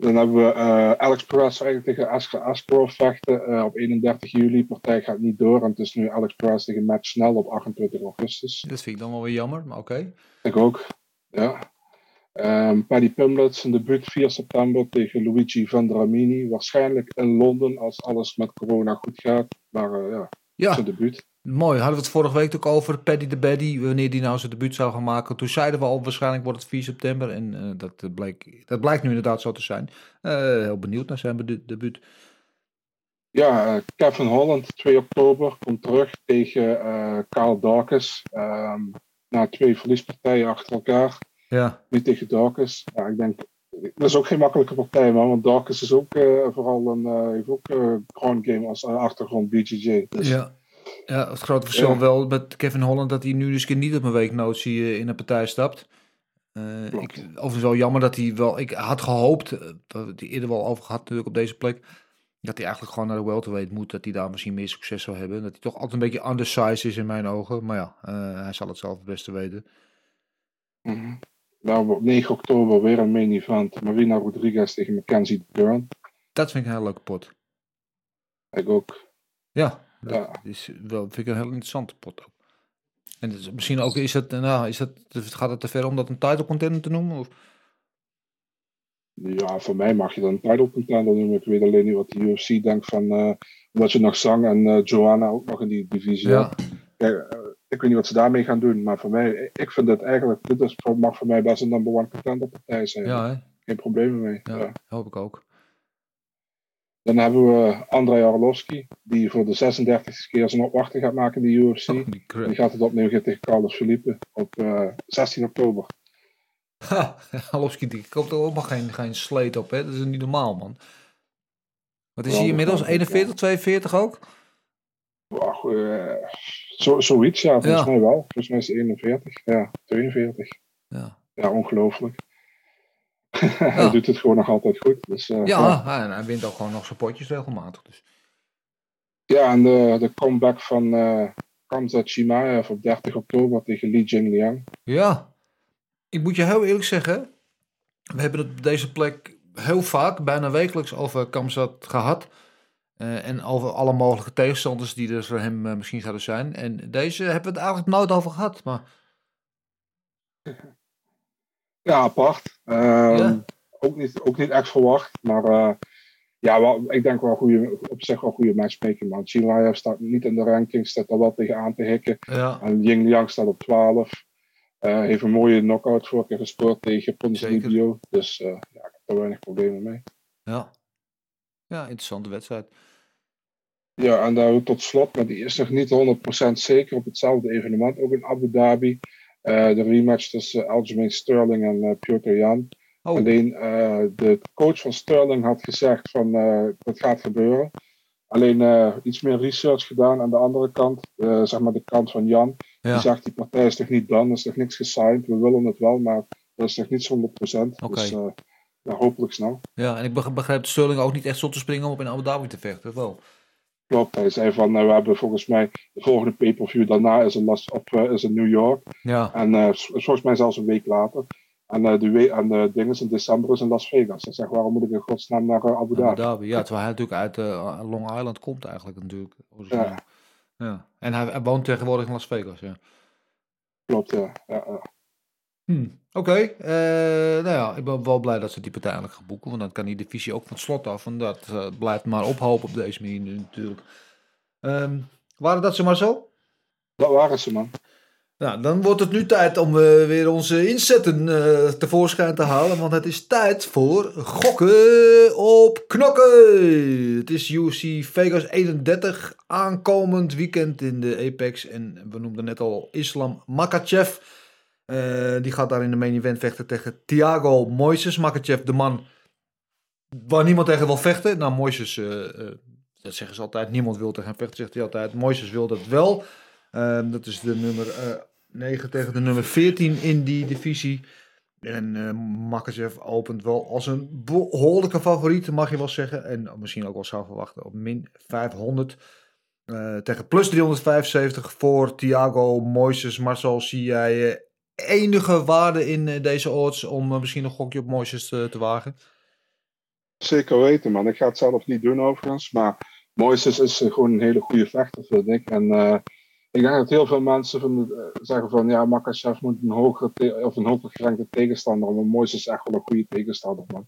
Dan hebben we eh, Alex Perez eigenlijk tegen Askar Askarov vechten eh, op 31 juli. Partij gaat niet door en het is nu Alex Perez tegen Matt Snell op 28 augustus. Dat vind ik dan wel weer jammer, maar oké. Ik ook, ja. Ehm Paddy Pimblett zijn debuut 4 september tegen Luigi Vendramini. Waarschijnlijk in Londen als alles met corona goed gaat. Maar eh, ja, Ja. zijn debuut. Mooi, hadden we het vorige week ook over Paddy de Baddy, wanneer die nou zijn debuut zou gaan maken. Toen zeiden we al, waarschijnlijk wordt het 4 september. En eh, dat, eh, bleek, dat blijkt nu inderdaad zo te zijn. Eh, heel benieuwd naar zijn debuut. Ja, Kevin Holland, 2 oktober, komt terug tegen eh Carl Dawkins. Ehm, na twee verliespartijen achter elkaar. Ja. Nu tegen Dawkins. Ja, ik denk, dat is ook geen makkelijke partij, man. Want Dawkins is ook vooral een, eh, heeft ook ground game als achtergrond BJJ. Dus, Ja. Ja, het grote verschil Ja. wel met Kevin Holland dat hij nu dus niet op een weeknotie eh, in een partij stapt. Eh, ik, overigens wel jammer dat hij wel, ik had gehoopt, eh, we hebben het eerder wel over gehad natuurlijk op deze plek, dat hij eigenlijk gewoon naar de welterweight moet, dat hij daar misschien meer succes zou hebben. Dat hij toch altijd een beetje undersized is in mijn ogen, maar ja, hij zal het zelf het beste weten. Mhm. Nou, op 9 oktober weer een main event. Marina Rodriguez tegen Mackenzie Dern. Dat vind ik een heel leuke pot. Ik ook. Ja, dat Ja. is wel, vind ik een heel interessante pot ook. En dus misschien ook, is het, nou, is het, gaat het te ver om dat een title contender te noemen? Of? Ja, voor mij mag je dan een title contender noemen. Ik weet alleen niet wat de UFC denkt van... eh omdat je nog Zang en eh, Joanna ook nog in die divisie Ja. Kijk, eh, ik weet niet wat ze daarmee gaan doen. Maar voor mij, ik- vind het eigenlijk... Dit is, mag voor mij best een number one contender partij zijn. Ja, hè? Geen problemen mee. Ja, Ja. hoop ik ook. Dan hebben we Andrei Arlovski, die voor de 36e keer zijn opwachting gaat maken in de UFC. die crap. die gaat het opnieuw tegen Carlos Felipe op eh, 16 oktober. Ha, Halopski, die koopt er ook maar geen, geen sleet op, hè? Dat is niet normaal, man. Wat is hij inmiddels? kan ook, 41, 42 ook? Wow, eh, zo, zoiets, ja, volgens Ja. mij wel. Volgens mij is hij 41, ja, 42. Ja. Ja, ongelooflijk. hij doet het gewoon nog altijd goed. Dus, eh, Ja, hij- en hij wint ook gewoon nog zijn potjes regelmatig. Dus. Ja, en de, de comeback van eh Kamzat Chimaev op 30 oktober tegen Li Jingliang. Ja, ik moet je heel eerlijk zeggen, we hebben het op deze plek heel vaak, bijna wekelijks, over Kamzat gehad. Eh, en over alle mogelijke tegenstanders die er voor hem misschien zouden zijn. En deze hebben we het eigenlijk nooit over gehad. Maar Ja, apart. Ehm, Ja. Ook, niet, ook niet echt verwacht, maar eh, ja, wel, ik denk wel goede, op zich wel goede matchmaking. Man. Chimaev staat niet in de ranking, staat er wel tegenaan te hikken. Ja. En Ying Liang staat op 12. Eh, heeft een mooie knockout voor keer gespeeld tegen Ponzinibbio. Dus eh, ja, ik heb er weinig problemen mee. ja, ja interessante wedstrijd. Ja, en daar tot slot, maar die is nog niet 100% zeker op hetzelfde evenement, ook in Abu Dhabi. Eh, de rematch tussen Aljamain Sterling en eh Piotr Jan. Oh. Alleen eh, de coach van Sterling had gezegd van dat gaat gebeuren. Alleen iets meer research gedaan aan de andere kant, zeg maar de kant van Jan. Ja. Die zegt die partij is nog niet done, er is nog niks gesigned. We willen het wel, maar dat is nog niet 100%. Oké. Dus ja, hopelijk snel. Ja, en ik beg- begrijp Sterling ook niet echt zot te springen om op in Abu Dhabi te vechten. Wel. Klopt, hij zei van eh, we hebben volgens mij de volgende pay-per-view daarna is in, Las, op, eh, is in New York. Ja. En eh, volgens mij zelfs een week later. En de, we- en de ding is in december is in Las Vegas. Ik zeg, waarom moet ik in godsnaam naar Abu Abu Dhabi? Dhabi. Ja, terwijl hij natuurlijk uit Long Island komt eigenlijk natuurlijk. origineel. Ja. En hij, hij woont tegenwoordig in Las Vegas, ja. Klopt, ja. ja, ja. Oké, eh, nou ja, ik ben wel blij dat ze die partij eigenlijk gaan boeken. Want dan kan die divisie ook van het slot af. En dat eh, blijft maar ophopen op deze manier natuurlijk. Ehm, waren dat ze maar zo? Dat waren ze, man. Nou, dan wordt het nu tijd om eh, weer onze inzetten eh, tevoorschijn te halen. Want het is tijd voor gokken op knokken. Het is UFC Vegas 31 aankomend weekend in de Apex. En we noemden net al Islam Makachev. Eh, die gaat daar in de main event vechten tegen Thiago Moises. Makachev, de man waar niemand tegen wil vechten. Nou, Moises, eh, eh, dat zeggen ze altijd. Niemand wil tegen hem vechten, zegt hij altijd. Moises wil dat wel. Ehm, dat is de nummer eh 9 tegen de nummer 14 in die divisie. En eh Makachev opent wel als een behoorlijke favoriet, mag je wel zeggen. En misschien ook wel zou verwachten op min 500. Eh, tegen plus 375 voor Thiago Moises. Marcel, zie jij enige waarde in eh, deze odds om eh, misschien een gokje op Moises te, te wagen? Zeker weten, man. Ik ga het zelf niet doen overigens. Maar Moises is eh, gewoon een hele goede vechter, vind ik. En eh, ik denk dat heel veel mensen van, eh, zeggen van ja, Makachev moet een hogere of een hoger gerankte tegenstander. Maar Moises is echt wel een goede tegenstander, man.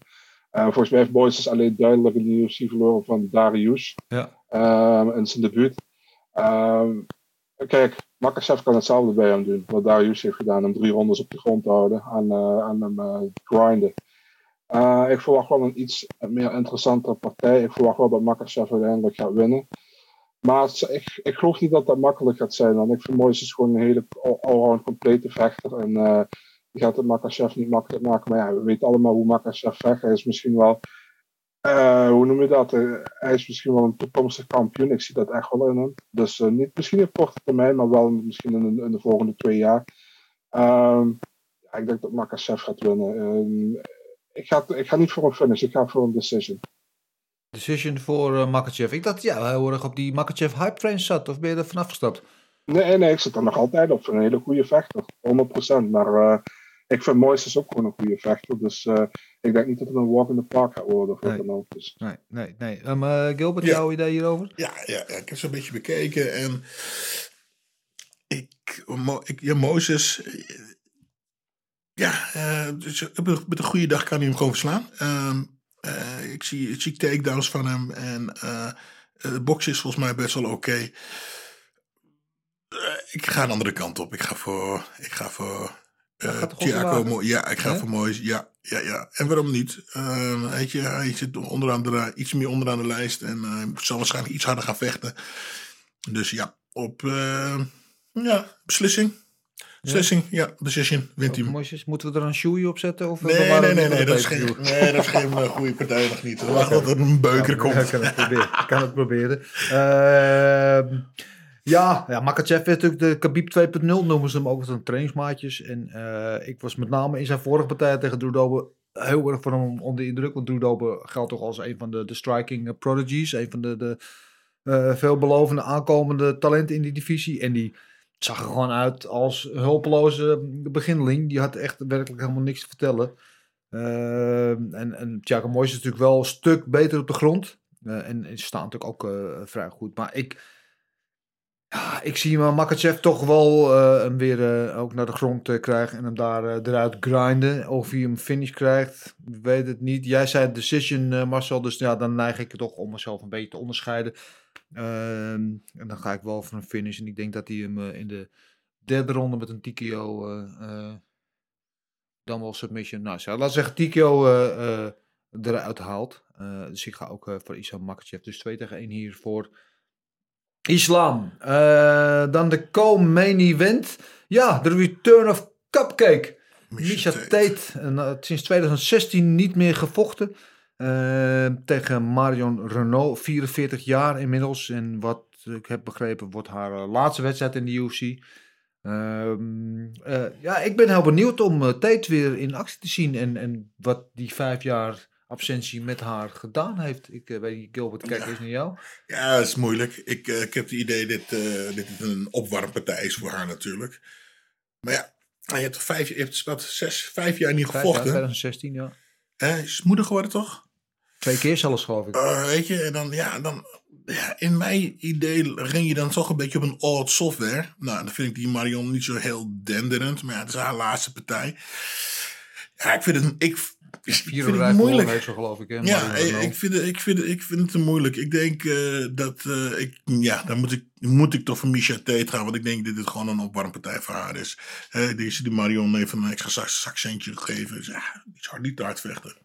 Eh, volgens mij heeft Moises alleen duidelijk in de UFC verloren van Darius Ja. ehm, in zijn debuut. Ehm, kijk, Makachev kan hetzelfde bij hem doen. Wat Darius heeft gedaan, hem drie rondes op de grond te houden en, eh, hem eh, grinden. Eh, ik verwacht wel een iets meer interessante partij. Ik verwacht wel dat Makachev uiteindelijk gaat winnen. Maar is- ik, ik geloof niet dat dat makkelijk gaat zijn. Want ik vind Moises gewoon een hele complete vechter. En die gaat het Makachev niet makkelijk maken. Maar ja, we weten allemaal hoe Makachev vecht. Hij is misschien wel... eh, hoe noem je dat? Eh, hij is misschien wel een toekomstig kampioen. Ik zie dat echt wel in hem. Dus eh, niet misschien op korte termijn, maar wel misschien in, de- in de volgende twee jaar. Ehm, ja, ik denk dat Makachev gaat winnen. Ehm, ik, ga, ik ga niet voor een finish, ik ga voor een decision. Decision voor eh, Makachev. Ik dacht, ja, hij heel erg op die Makachev hype train zat. Of ben je er vanaf gestapt? Nee, nee, ik zit er nog altijd op. Een hele goede vechter. 100%. Maar eh, ik vind Moises ook gewoon een goede vechter. Dus eh, ik denk niet dat het een walk in the park gaat worden. Wat dan ook. Dus. Nee, nee, nee. Um, eh, Gilbert, Ja. jouw idee hierover? Ja, ja, ja, ik heb ze een beetje bekeken en ik, Mo, ik ja, Mozes, eh, ja, eh, dus met met een goede dag kan hij hem gewoon verslaan. Ehm, eh, ik, zie, ik zie takedowns van hem en eh de box is volgens mij best wel oké. Ik ga een andere kant op. Ik ga voor, ik ga voor eh, Thiago Ja, ik ga voor Moyes. Ja, ja, ja. En waarom niet? Ehm, weet je, hij zit onderaan de, iets meer onderaan de lijst en eh, zal waarschijnlijk iets harder gaan vechten. Dus ja, op eh, ja, beslissing. Beslissing, ja, decision, wint hij hem. Moises, moeten we er een shoei op zetten? Of Nee, bewaren nee, we nee, nee, voor dat is geen, nee, dat is geen eh, goede partij nog niet. Wacht tot er een beuker Ja, komt. Ik kan het proberen. Ik kan het proberen. Ja, ja, Makachev is natuurlijk de Khabib 2.0 noemen ze hem ook een trainingsmaatjes. En eh, ik was met name in zijn vorige partij tegen Drew Dober heel erg van hem onder de indruk. Want Drew Dober geldt toch als een van de, de striking eh, prodigies. Een van de, de eh, veelbelovende aankomende talenten in die divisie. En die zag er gewoon uit als hulpeloze beginneling. Die had echt werkelijk helemaal niks te vertellen. Ehm, en, en Thiago Moyes is natuurlijk wel een stuk beter op de grond. Eh, en, en ze staan natuurlijk ook eh, vrij goed. Maar ik, ja, ik zie maar Makachev toch wel eh, hem weer eh, ook naar de grond eh, krijgen. En hem daar eruit grinden. Of hij hem finish krijgt, weet het niet. Jij zei decision, Marcel. Dus ja, dan neig ik toch om mezelf een beetje te onderscheiden. Ehm, en dan ga ik wel voor een finish. En ik denk dat hij hem in de derde ronde met een TKO... dan wel submission. Nou, zo, laten zeggen TKO eruit haalt. Dus ik ga ook voor Islam Makachev. Dus 2 tegen 1 hier voor Islam. Eh, dan de co-main event. Ja, de return of Cupcake. Misha Tate. En, eh, sinds 2016 niet meer gevochten. Eh, tegen Marion Renault. 44 jaar inmiddels. En wat ik heb begrepen wordt haar laatste wedstrijd in de UFC. Ehm, eh, ja, ik ben heel benieuwd om Tate weer in actie te zien. En, en wat die vijf jaar absentie met haar gedaan heeft. Ik eh, weet niet, Gilbert, kijk eens naar jou. Ja, dat is moeilijk. Ik, eh, ik heb het idee dat eh, dit een opwarmpartij is voor haar natuurlijk. Maar ja, je hebt vijf, je hebt wat, zes, vijf jaar niet Vijf jaar, gevochten. 2016, ja. Hè, is moeder geworden toch? Twee keer zelfs, geloof ik. Eh, weet je, en dan, ja, dan, ja, in mijn idee ren je dan toch een beetje op een old software. Nou, dan vind ik die Marion niet zo heel denderend. Maar ja, het is haar laatste partij. Ja, ik vind het, ik Vier moeilijk. ze geloof ik. Hè, Ja, ik, vind het, ik, vind het, ik vind het te moeilijk. Ik denk eh, dat eh, ik, ja, dan moet ik, moet ik toch voor Misha Tate gaan. Want ik denk dat dit gewoon een opwarmpartij voor haar is. Eh, deze die Marion even een extra zak, zakcentje gegeven. Dus, ja, die hard niet te hard vechten.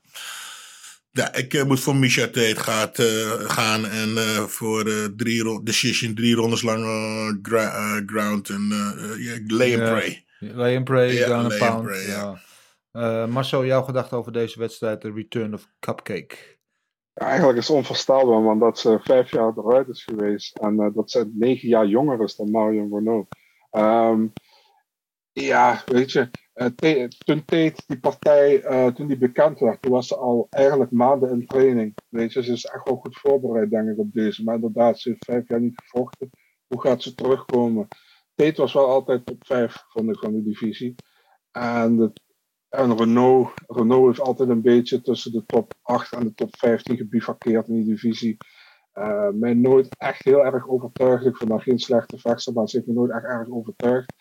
Ja, ik eh, moet voor Misha Tate gaat, gaan. En voor drie decision, drie rondes lang ground en ja, lay and pray. Lay and pray, Ja, lay and pound. pray, ja. Eh, Marcel, jouw gedachte over deze wedstrijd, de Return of Cupcake. Eigenlijk is het onvoorstelbaar, man, dat ze vijf jaar eruit is geweest. En eh, dat ze negen jaar jonger is dan Marion Renault. Ehm, ja, weet je, Tate- toen Tate die partij, toen die bekend werd, toen was ze al eigenlijk maanden in training. Weet je, ze is echt wel goed voorbereid, denk ik, op deze. Maar inderdaad, ze heeft vijf jaar niet gevochten. Hoe gaat ze terugkomen? Tate was wel altijd top vijf, van de divisie. En, de, en Renault, Renault heeft altijd een beetje tussen de top 8 en de top 15 gebivakkeerd in die divisie. Eh, mij nooit echt heel erg overtuigd. Ik vind haar geen slechte vechter, maar ze heeft me nooit echt erg overtuigd.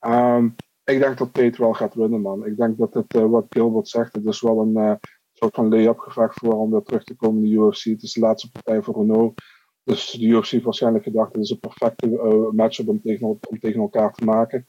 Ehm, ik denk dat Tate wel gaat winnen, man. Ik denk dat het, eh, wat Gilbert zegt, het is wel een eh, soort van lay-up gevecht voor om weer terug te komen in de UFC. Het is de laatste partij voor Renault. Dus de UFC heeft waarschijnlijk gedacht, het is een perfecte matchup om tegen, om tegen elkaar te maken.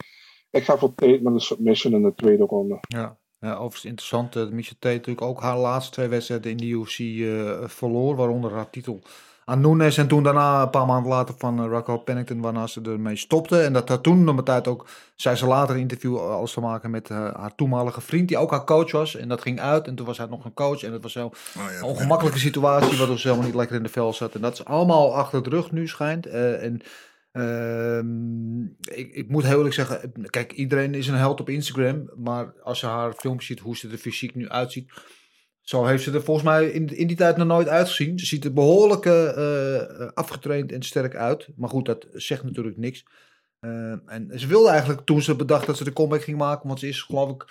Ik ga voor Tate met een submission in de tweede ronde. Ja, ja overigens interessant. Uh, Misha Tate natuurlijk ook haar laatste twee wedstrijden in de UFC eh, verloor. Waaronder haar titel aan Nunes. En toen daarna een paar maanden later van uh, Rocco Pennington. Waarna ze ermee stopte. En dat had toen nog een tijd ook, zei ze later in een interview, alles te maken met uh, haar toenmalige vriend. Die ook haar coach was. En dat ging uit. En toen was hij nog een coach. En het was zo Oh, ja, een ongemakkelijke situatie. Waardoor ze helemaal niet lekker in de vel zat. En dat is allemaal achter de rug nu schijnt. Uh, en ik, ik, moet heel eerlijk zeggen, kijk, iedereen is een held op Instagram, maar als je haar filmpjes ziet, hoe ze er fysiek nu uitziet, zo heeft ze er volgens mij in, in die tijd nog nooit uitgezien. Ze ziet er behoorlijk uh, afgetraind en sterk uit, maar goed, dat zegt natuurlijk niks. Uh, en ze wilde eigenlijk, toen ze bedacht dat ze de comeback ging maken, want ze is geloof ik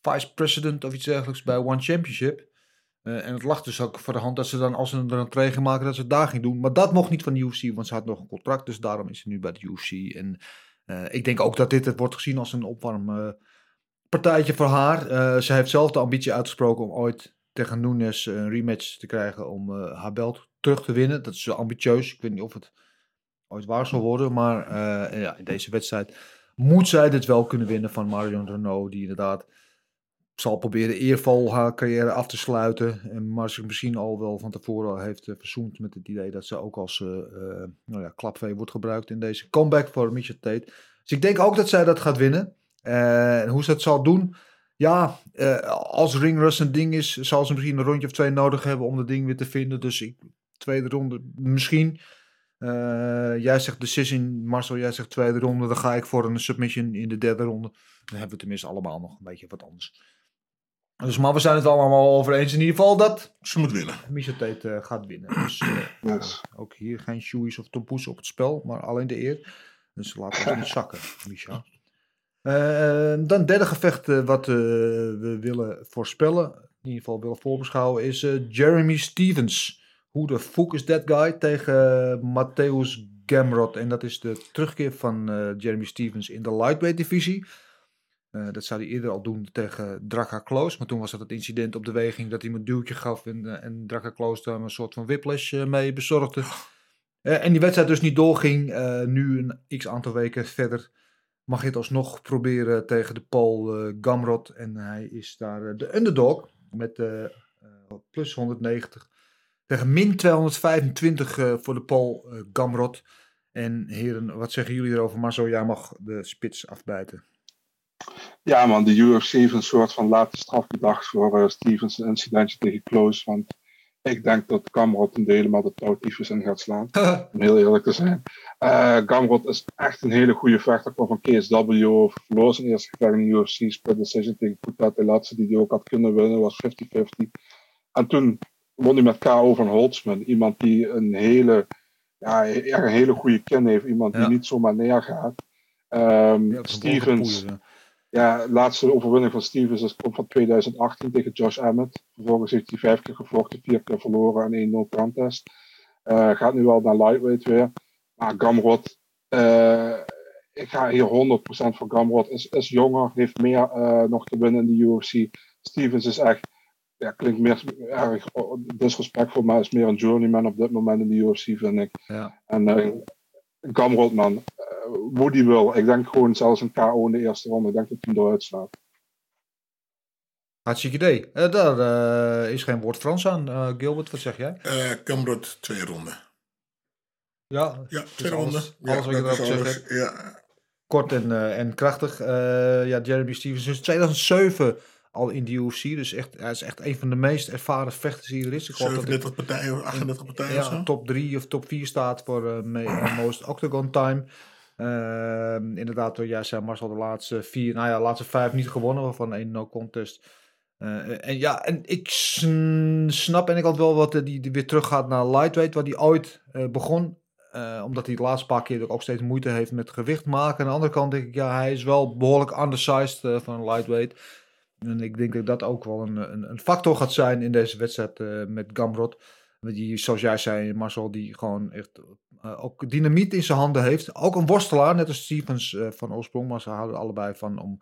vice president of iets dergelijks bij One Championship. Uh, en het lag dus ook voor de hand dat ze dan, als ze er een ging maken, dat ze het daar ging doen. Maar dat mocht niet van de UFC, want ze had nog een contract. Dus daarom is ze nu bij de UFC. En uh, ik denk ook dat dit het wordt gezien als een opwarmpartijtje uh, voor haar. Eh, ze heeft zelf de ambitie uitgesproken om ooit tegen Nunes een rematch te krijgen om eh, haar belt terug te winnen. Dat is ambitieus. Ik weet niet of het ooit waar zal worden. Maar eh, ja, in deze wedstrijd moet zij dit wel kunnen winnen van Marion Renault. Die inderdaad zal proberen eervol haar carrière af te sluiten. En maar zich misschien al wel van tevoren heeft uh, verzoend met het idee dat ze ook als uh, uh, nou ja, klapvee wordt gebruikt in deze comeback voor Misha Tate. Dus ik denk ook dat zij dat gaat winnen. en hoe ze dat zal doen, ja, als ringrust een ding is, zal ze misschien een rondje of twee nodig hebben om dat ding weer te vinden. Dus ik, tweede ronde misschien. jij zegt decision, Marcel, jij zegt tweede ronde. Dan ga ik voor een submission in de derde ronde. Dan hebben we tenminste allemaal nog een beetje wat anders. Dus, maar we zijn het allemaal over eens in ieder geval dat ze moet winnen. Misha Tate uh, gaat winnen. Dus uh, yes. uh, ook hier geen shoeies of tompoes op het spel, maar alleen de eer. Dus laten we niet zakken, Misha. Uh, dan derde gevecht wat we willen voorspellen, in ieder geval willen voorbeschouwen, is Jeremy Stevens. Hoe de fuck is that guy tegen Matthäus Gamrot? En dat is de terugkeer van Jeremy Stevens in de lightweight divisie. Uh, dat zou hij eerder al doen tegen Draka Kloos. Maar toen was dat het incident op de weging dat hij hem een duwtje gaf. En, uh, en Draka Kloos daar een soort van whiplash uh, mee bezorgde. en die wedstrijd dus niet doorging. nu een x aantal weken verder mag je het alsnog proberen tegen de Paul Gamrot. En hij is daar de underdog met plus 190. Tegen min 225 voor de Paul Gamrot. En heren, wat zeggen jullie erover? Maar zo, jij mag de spits afbijten. Ja man, de UFC heeft een soort van late straf bedacht voor uh, Stevens een incidentje tegen Close. Want ik denk dat Gamrot een helemaal de touwtyfus in gaat slaan. om heel eerlijk te zijn. Uh, Gamrot is echt een hele goede vechter. kwam van KSW. Verloor zijn eerste gevecht in de UFC. Split decision tegen Putat Elatse die hij ook had kunnen winnen. Was 50-50. En toen won hij met KO van Holtzman. Iemand die een hele, ja, een hele goede kin heeft. Iemand die ja. niet zomaar neergaat. Um, ja, Stevens... Ja, de laatste overwinning van Stevens is, komt van 2018 tegen Josh Emmett. Vervolgens heeft hij vijf keer gevochten, vier keer verloren en één no contest. Eh, gaat nu wel naar lightweight weer. Maar Gamrot, eh, ik ga hier 100% voor Gamrot. Is, is jonger, heeft meer eh, nog te winnen in de UFC. Stevens is echt, ja, klinkt meer erg disrespectvol, maar is meer een journeyman op dit moment in de UFC, vind ik. Ja. En Gamrot, man, Woody wil. Ik denk gewoon zelfs een KO in de eerste ronde. Ik denk dat hij hem eruit slaat. Hartstikke idee. Uh, daar uh, is geen woord Frans aan. Uh, Gilbert, wat zeg jij? Uh, Gamrot, twee ronden. Ja, ja twee alles, ronden. Alles wat je erop zegt. Ja. Kort en, en krachtig. ja, Jeremy Stevens is 2007 al in de UFC. Dus echt, hij is echt een van de meest ervaren vechters die er is. Ik 37 partijen, 38 partijen ja, of zo? top 3 of top 4 staat voor uh, most octagon time. Uh, inderdaad, door jij zei Marcel de laatste vier, nou ja, laatste vijf niet gewonnen, waarvan één no contest. Uh, en ja, en ik snap en ik had wel wat die, die weer teruggaat naar lightweight, waar die ooit begon. Omdat hij de laatste paar keer ook steeds moeite heeft met gewicht maken. Aan de andere kant denk ik, ja, hij is wel behoorlijk undersized van lightweight. En ik denk dat dat ook wel een, een, een factor gaat zijn in deze wedstrijd met Gamrot. Die, zoals jij zei, Marcel, die gewoon echt uh, ook dynamiet in zijn handen heeft. Ook een worstelaar, net als Stevens uh, van oorsprong. Maar ze houden allebei van om,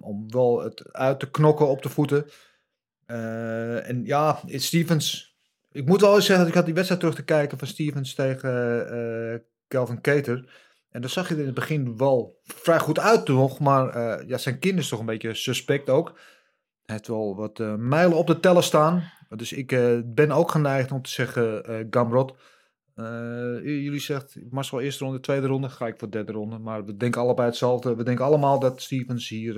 om wel het uit te knokken op de voeten. Uh, en ja, Stevens... Ik moet wel eens zeggen dat ik had die wedstrijd terug te kijken van Stevens tegen Kelvin Keter. En dan zag je er in het begin wel vrij goed uit nog. Maar ja, zijn kind is toch een beetje suspect ook. Hij heeft wel wat mijlen op de teller staan. Dus ik uh, ben ook geneigd om te zeggen Gamrot. jullie zegt Marcel eerste ronde, tweede ronde. Ga ik voor derde ronde. Maar we denken allebei hetzelfde. We denken allemaal dat Stevens hier,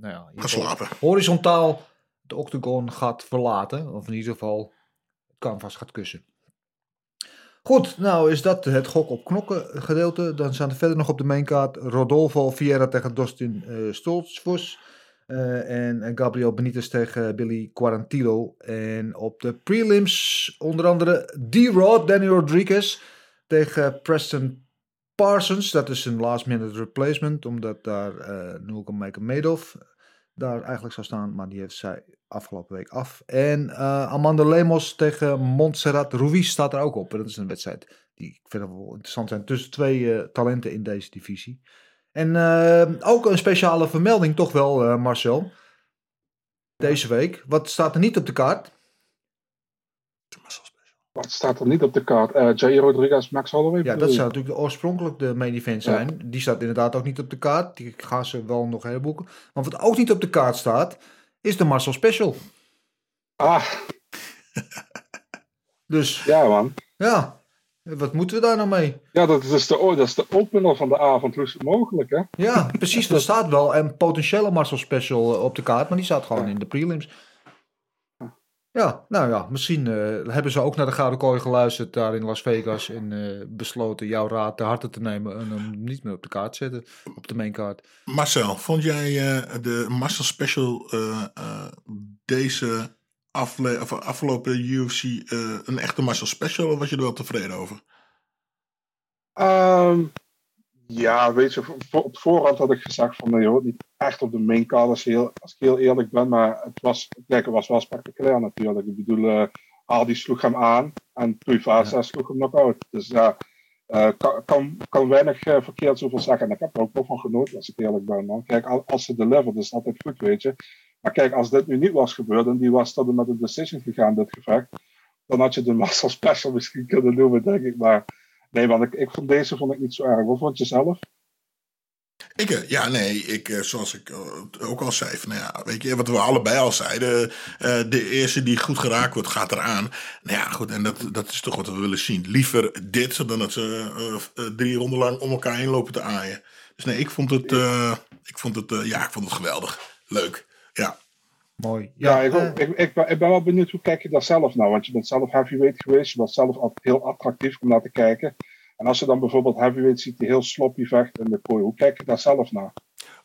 nou ja, hier horizontaal de octagon gaat verlaten. Of in ieder geval het canvas gaat kussen. Goed, nou is dat het gok op knokken gedeelte. Dan staan er verder nog op de mainkaart Rodolfo Vieira tegen Dustin uh, Stoltzfus. Uh, en Gabriel Benitez tegen Billy Quarantillo. En op de prelims onder andere D-Rod, Danny Rodriguez tegen Preston Parsons. Dat is een last minute replacement, omdat daar uh, Nulka Madoff daar eigenlijk zou staan. Maar die heeft zij afgelopen week af. En Amanda Lemos tegen Montserrat Ruiz staat er ook op. En dat is een wedstrijd die ik vind wel interessant zijn. Tussen twee talenten in deze divisie. En uh, ook een speciale vermelding toch wel, Marcel. Deze week. Wat staat er niet op de kaart? Wat staat er niet op de kaart? Uh, Jay Rodriguez, Max Holloway? Ja, dat zou natuurlijk oorspronkelijk de main event zijn. Ja. Die staat inderdaad ook niet op de kaart. Die gaan ze wel nog herboeken. Maar wat ook niet op de kaart staat, is de Marcel Special. Ah. dus. Ja, man. Ja. Wat moeten we daar nou mee? Ja, dat is de, dat is de opener van de avond. Het mogelijk, hè? Ja, precies. Er staat wel een potentiële Marcel Special op de kaart, maar die staat gewoon in de prelims. Ja, nou ja, misschien uh, hebben ze ook naar de Gouden Kooi geluisterd daar in Las Vegas en uh, besloten jouw raad te harte te nemen en hem niet meer op de kaart te zetten, op de mainkaart. Marcel, vond jij uh, de Marcel Special deze afle of afgelopen UFC een echte Marcel Special of was je er wel tevreden over? Um, ja, weet je, op voorhand had ik gezegd van je hoort niet echt op de maincard als, heel, als ik heel eerlijk ben, maar het was, het was wel spectaculair natuurlijk. Ik bedoel, uh, Aldi sloeg hem aan en Tuivasa ja. sloeg hem nog uit. Dus ja, uh, kan, kan, kan weinig uh, verkeerd zoveel zeggen. En ik heb er ook wel van genoten als ik eerlijk ben. Man. Kijk, als ze deliveren, is dat altijd goed, weet je. Maar kijk, als dit nu niet was gebeurd en die was tot en met een decision gegaan, dit gevecht, dan had je de Marcel Special misschien kunnen noemen, denk ik. Maar Nee, want ik, ik vond deze vond ik niet zo erg. Wat vond je zelf? Ik, ja, nee, ik, zoals ik ook al zei, van, nou ja, weet je, wat we allebei al zeiden, de eerste die goed geraakt wordt, gaat eraan. Nou ja, goed, en dat, dat is toch wat we willen zien. Liever dit, dan dat ze drie ronden lang om elkaar heen lopen te aaien. Dus nee, ik vond het, uh, ik vond het, ja, ik vond het geweldig. Leuk, ja. Mooi. Ja, ja ik, ik, ik, ik, ben wel benieuwd hoe kijk je daar zelf naar. Want je bent zelf heavyweight geweest. Je was zelf heel attractief om naar te kijken. En als je dan bijvoorbeeld heavyweight ziet die heel sloppy vecht in de kooi. Hoe kijk je daar zelf naar?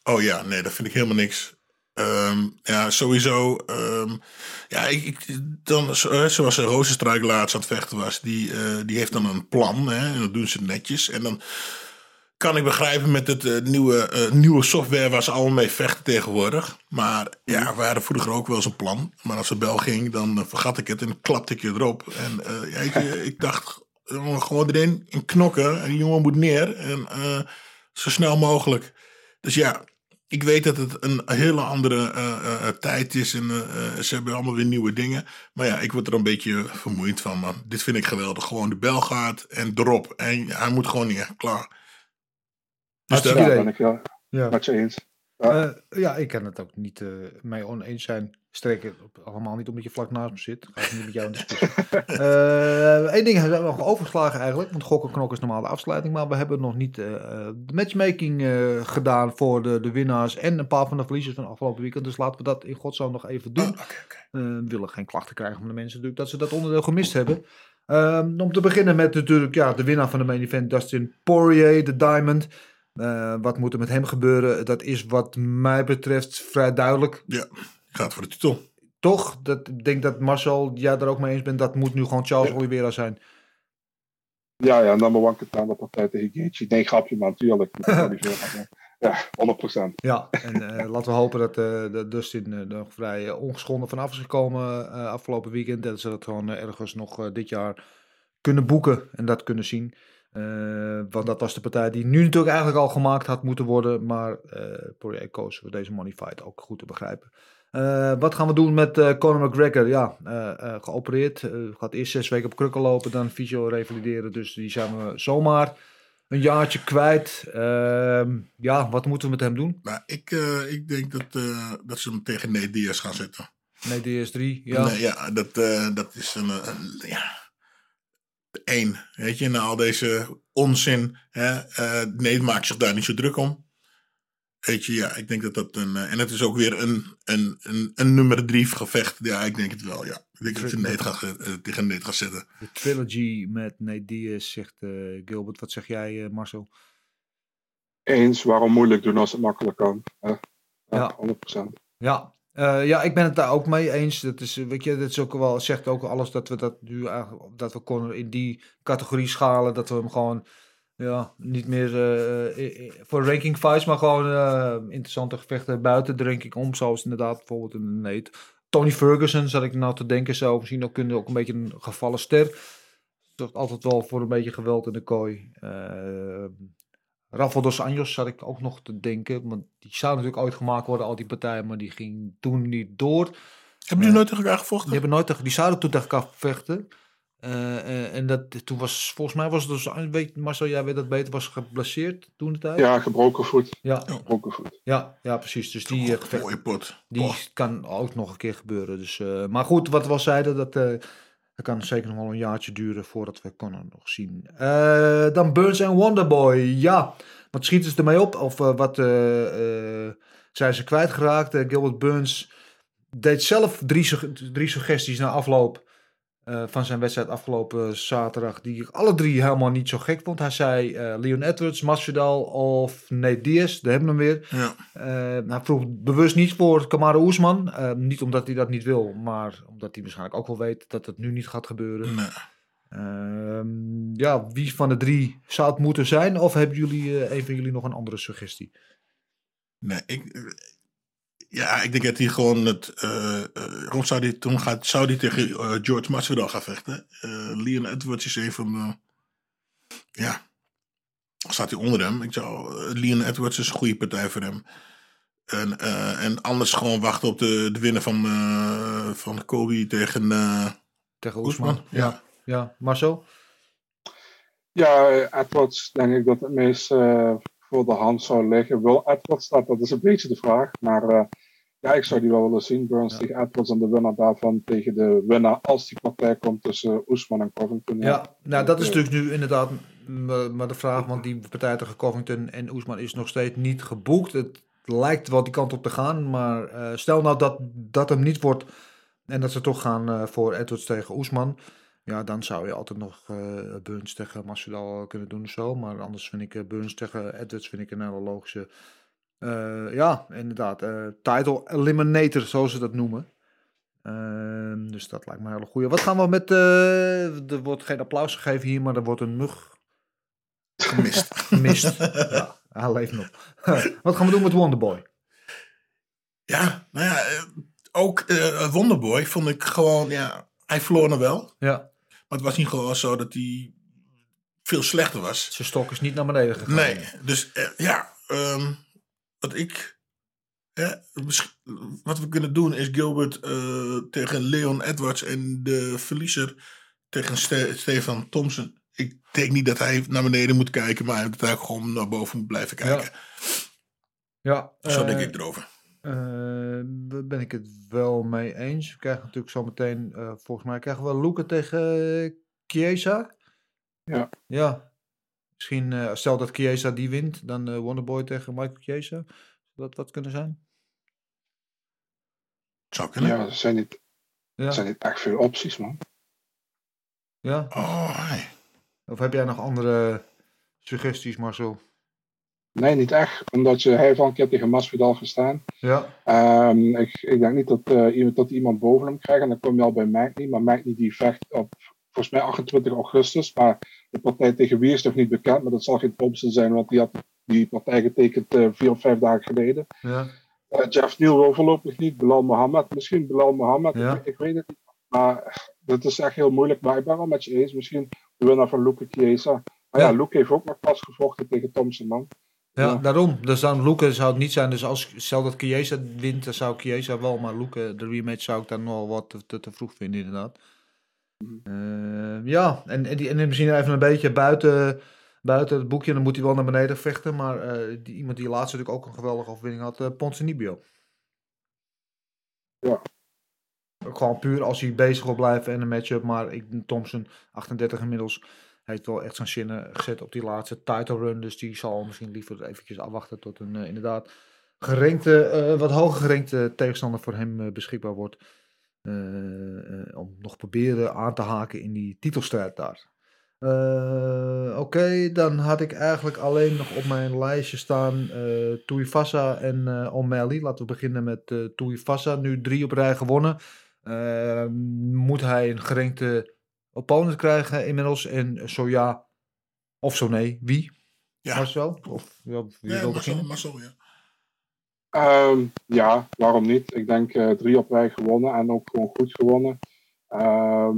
Oh ja, nee, dat vind ik helemaal niks. Um, ja, sowieso. Um, ja, ik, ik, dan, zoals Rozenstruik laatst aan het vechten was. Die, uh, die heeft dan een plan. Hè, en dat doen ze netjes. En dan kan ik begrijpen met het eh, nieuwe, eh, nieuwe software waar ze allemaal mee vechten tegenwoordig. Maar ja, we hadden vroeger ook wel eens een plan. Maar als de bel ging, dan eh, vergat ik het en klapte ik je erop. En ja, ik, ik dacht, gewoon erin in knokken. En die jongen moet neer. En zo snel mogelijk. Dus ja, ik weet dat het een hele andere tijd is. En ze hebben allemaal weer nieuwe dingen. Maar ja, ik word er een beetje vermoeid van, man. Dit vind ik geweldig. Gewoon de bel gaat en erop. En hij moet gewoon neer. Klaar. Dus dat- ben ik wel Ja. met je eens. Eh, ja, ik kan het ook niet eh mee oneens zijn. Sterker, allemaal niet omdat je vlak naast me zit. Ga ik niet met jou in discussie. Eén ding hebben we nog overgeslagen eigenlijk. Want gokken knok is normaal de afsluiting. Maar we hebben nog niet eh, eh, de matchmaking eh, gedaan voor de, de winnaars. En een paar van de verliezers van afgelopen weekend. Dus laten we dat in godsnaam nog even doen. Eh, we willen geen klachten krijgen van de mensen natuurlijk dat ze dat onderdeel gemist hebben. Ehm, om te beginnen met natuurlijk ja, de winnaar van de main event, Dustin Poirier, de Diamond. Eh, wat moet er met hem gebeuren? Dat is wat mij betreft vrij duidelijk. Ja, gaat voor de titel. Toch? Dat, ik denk dat Marcel, jij er ook mee eens bent. Dat moet nu gewoon Charles Oliveira zijn. Ja, ja, number one contender partij tegen Gaethje. Nee, grapje, maar natuurlijk. ja, 100%. Ja, en eh, laten we hopen dat, eh dat Dustin er nog vrij ongeschonden vanaf is gekomen eh, afgelopen weekend. Dat ze dat gewoon ergens nog eh, dit jaar kunnen boeken en dat kunnen zien. Eh, want dat was de partij die nu natuurlijk eigenlijk al gemaakt had moeten worden. Maar eh Poirier koos voor deze money fight ook goed te begrijpen. Eh, wat gaan we doen met eh, Conor McGregor? Ja, eh, eh, geopereerd. Eh, gaat eerst zes weken op krukken lopen, dan fysio revalideren. Dus die zijn we zomaar een jaartje kwijt. Ehm, ja, wat moeten we met hem doen? Nou, ik, eh, ik denk dat, eh, dat ze hem tegen Nate Diaz gaan zetten. Nee, DS3. Ja. Nee, ja dat, eh, dat is een, een- ja, één. Weet je, na al deze onzin. Hè, eh Nate maakt zich daar niet zo druk om. Weet je, ja, ik denk dat dat een. eh, en het is ook weer een, een, een, een nummer drie gevecht. Ja, ik denk het wel, ja. Ik denk dat ze Nate gaat, eh, tegen Nate gaat zetten. De trilogy met Nate Diaz, zegt eh, Gilbert. Wat zeg jij, eh, Marcel? Eens, waarom moeilijk doen als het makkelijk kan? hè? Ja, Ja. 100%. Ja. Eh, ja, ik ben het daar ook mee eens. Dat is, eh, weet je, dat is ook wel, zegt ook alles dat we dat nu dat we Conor in die categorie schalen, dat we hem gewoon, ja, niet meer eh, voor ranking fights, maar gewoon interessante gevechten buiten de ranking om, zoals inderdaad bijvoorbeeld een Nate. Tony Ferguson zat ik nou te denken, zou misschien ook kunnen, ook een beetje een gevallen ster. Zorgt altijd wel voor een beetje geweld in de kooi. Eh Rafael dos Anjos zat ik ook nog te denken. Want die zou natuurlijk ooit gemaakt worden, al die partijen. Maar die ging toen niet door. Hebben jullie nooit tegen elkaar gevochten? Die, hebben nooit tegen, die zouden toen tegen elkaar vechten. Eh, eh, en dat, toen was, volgens mij was het dus, weet, Marcel, jij weet dat beter, was geblesseerd toen de tijd. Ja, gebroken voet. Ja. Gebroken voet. Ja, ja, precies. Dus die, eh, gevecht- Mooie pot. die kan ook nog een keer gebeuren. Dus, eh, maar goed, wat we al zeiden, dat, eh, dat kan zeker nog wel een jaartje duren voordat we Conor nog zien. Eh, dan Burns en Wonderboy. Ja, wat schieten ze ermee op? Of eh, wat eh, zijn ze kwijtgeraakt? Gilbert Burns deed zelf drie, drie suggesties na afloop eh, van zijn wedstrijd afgelopen zaterdag. Die ik alle drie helemaal niet zo gek vond. Hij zei eh, Leon Edwards, Masvidal of Nate Diaz. Daar hebben we hem weer. Ja. Eh, hij vroeg bewust niet voor Kamaru Oesman. Niet omdat hij dat niet wil, maar omdat hij waarschijnlijk ook wel weet dat het nu niet gaat gebeuren. Nee. Ehm, ja, wie van de drie zou het moeten zijn? Of hebben jullie, een van jullie nog een andere suggestie? Nee, ik, ja, ik denk dat hij gewoon het. eh eh, waarom zou hij, toen gaat, zou hij tegen eh, George Masvidal gaan vechten? Eh Leon Edwards is een van de. Ja. Staat hij onder hem. Ik zou, Leon Edwards is een goede partij voor hem. En, eh, en anders gewoon wachten op de, de winnaar van, eh van Kobe tegen. eh Tegen Oesman. Ja. Ja, Marcel? Ja, Edwards denk ik dat het meest eh, voor de hand zou liggen. Wil Edwards dat? Dat is een beetje de vraag. Maar eh, ja, ik zou die wel willen zien. Burns tegen Edwards en de winnaar daarvan tegen de winnaar als die partij komt tussen Oesman en Covington. Ja, nou dat is Eh, natuurlijk nu inderdaad maar de vraag, want die partij tegen Covington en Oesman is nog steeds niet geboekt. Het lijkt wel die kant op te gaan, maar eh, stel nou dat dat hem niet wordt en dat ze toch gaan eh, voor Edwards tegen Oesman. Ja, dan zou je altijd nog Burns tegen Masvidal kunnen doen of zo. Maar anders vind ik Burns tegen Edwards vind ik een hele logische... eh, ja, inderdaad. eh, title eliminator, zoals ze dat noemen. Ehm, dus dat lijkt me een hele goeie. Wat gaan we met... eh, er wordt geen applaus gegeven hier, maar er wordt een mug Gemist. Mist. ja, hij leeft nog. Wat gaan we doen met Wonderboy? Ja, nou ja, ook Wonderboy vond ik gewoon, ja, hij verloor nog wel. Ja. Maar het was niet gewoon zo dat hij veel slechter was. Zijn stok is niet naar beneden gegaan. Nee, dus ja, ehm, wat ik. Wat we kunnen doen is Gilbert eh, tegen Leon Edwards en de verliezer tegen Ste- Stefan Thompson. Ik denk niet dat hij naar beneden moet kijken, maar dat hij gewoon naar boven moet blijven kijken. Ja, Zo eh, denk ik erover. eh, daar ben ik het wel mee eens. We krijgen natuurlijk zo meteen, eh, volgens mij krijgen we Luca tegen eh, Chiesa. Ja. Ja. Misschien, eh, stel dat Chiesa die wint, dan eh, Wonderboy tegen Michael Chiesa. Zou dat wat kunnen zijn? Zou Ja, er zijn niet, Ja. er zijn niet echt veel opties, man. Ja? Oh, Of heb jij nog andere suggesties, Marcel? Nee, niet echt. Omdat je, hij heeft al een keer tegen Masvidal gestaan. Ja. Ehm, ik, ik denk niet dat, eh, iemand, dat iemand boven hem krijgt. En dan kom je al bij Magny. Maar Magny die vecht op volgens mij 28 augustus. Maar de partij tegen wie is nog niet bekend. Maar dat zal geen Thompson zijn. Want die had die partij getekend eh, vier of vijf dagen geleden. Ja. Eh, Jeff Neal wil voorlopig niet. Bilal Mohammed. Misschien Bilal Mohammed. Ja. Ik, ik weet het niet. Maar dat is echt heel moeilijk. Maar ik ben wel met je eens. Misschien de winnaar van Luke Chiesa. Maar ja, Ja. Luke heeft ook nog pas gevochten tegen Thompson, man. Ja, daarom. Dus dan Luca zou het niet zijn. Dus als stel dat Chiesa wint, dan zou Chiesa wel. Maar Luca, de rematch zou ik dan nog wat te, te, te vroeg vinden, inderdaad. Eh, ja, en, en, die, en misschien even een beetje buiten, buiten het boekje. Dan moet hij wel naar beneden vechten. Maar eh, die, iemand die laatst natuurlijk ook een geweldige overwinning had, uh, Ponzinibbio. Ja. Ook Gewoon puur als hij bezig wil blijven en een matchup. Maar ik, Thompson, 38 inmiddels, heeft wel echt zijn zinnen gezet op die laatste title run. Dus die zal misschien liever eventjes afwachten tot een eh, inderdaad gerenkte, wat hoger gerenkte tegenstander voor hem beschikbaar wordt. Eh, eh, om nog proberen aan te haken in die titelstrijd daar. Eh, Oké, dan had ik eigenlijk alleen nog op mijn lijstje staan eh Tuivasa en O'Malley. Laten we beginnen met eh Tuivasa. Nu drie op rij gewonnen. Eh, moet hij een gerenkte opponent krijgen inmiddels? En zo ja, of zo nee, wie? Ja. Marcel? Of ja, wie Ja, wil Marcel, beginnen? Marcel, ja. Ehm, ja, waarom niet? Ik denk eh, drie op rij gewonnen en ook gewoon goed gewonnen. Ehm,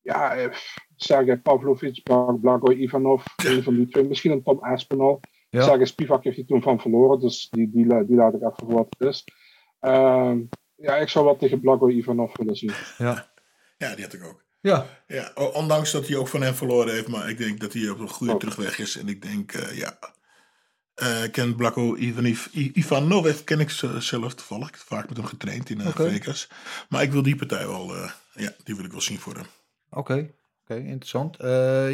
ja, eh, Sergej Pavlovic, Bla- Blago Ivanov, een van die twee. Misschien een Tom Aspinall. Ja. Sergej Spivak heeft hij toen van verloren, dus die, die, die laat ik even voor wat het is. Ehm, ja, ik zou wat tegen Blago Ivanov willen zien. Ja. Ja, die had ik ook. Ja. Ja, ondanks dat hij ook van hem verloren heeft, maar ik denk dat hij op een goede Oh. terugweg is. En ik denk, eh, ja. Eh, ik ken Blako Ivaniv, I- Ivanov, ken ik zelf toevallig. Ik heb vaak met hem getraind in eh, Oké. Vegas. Maar ik wil die partij wel, eh, ja, die wil ik wel zien voor hem. Oké, oké, interessant.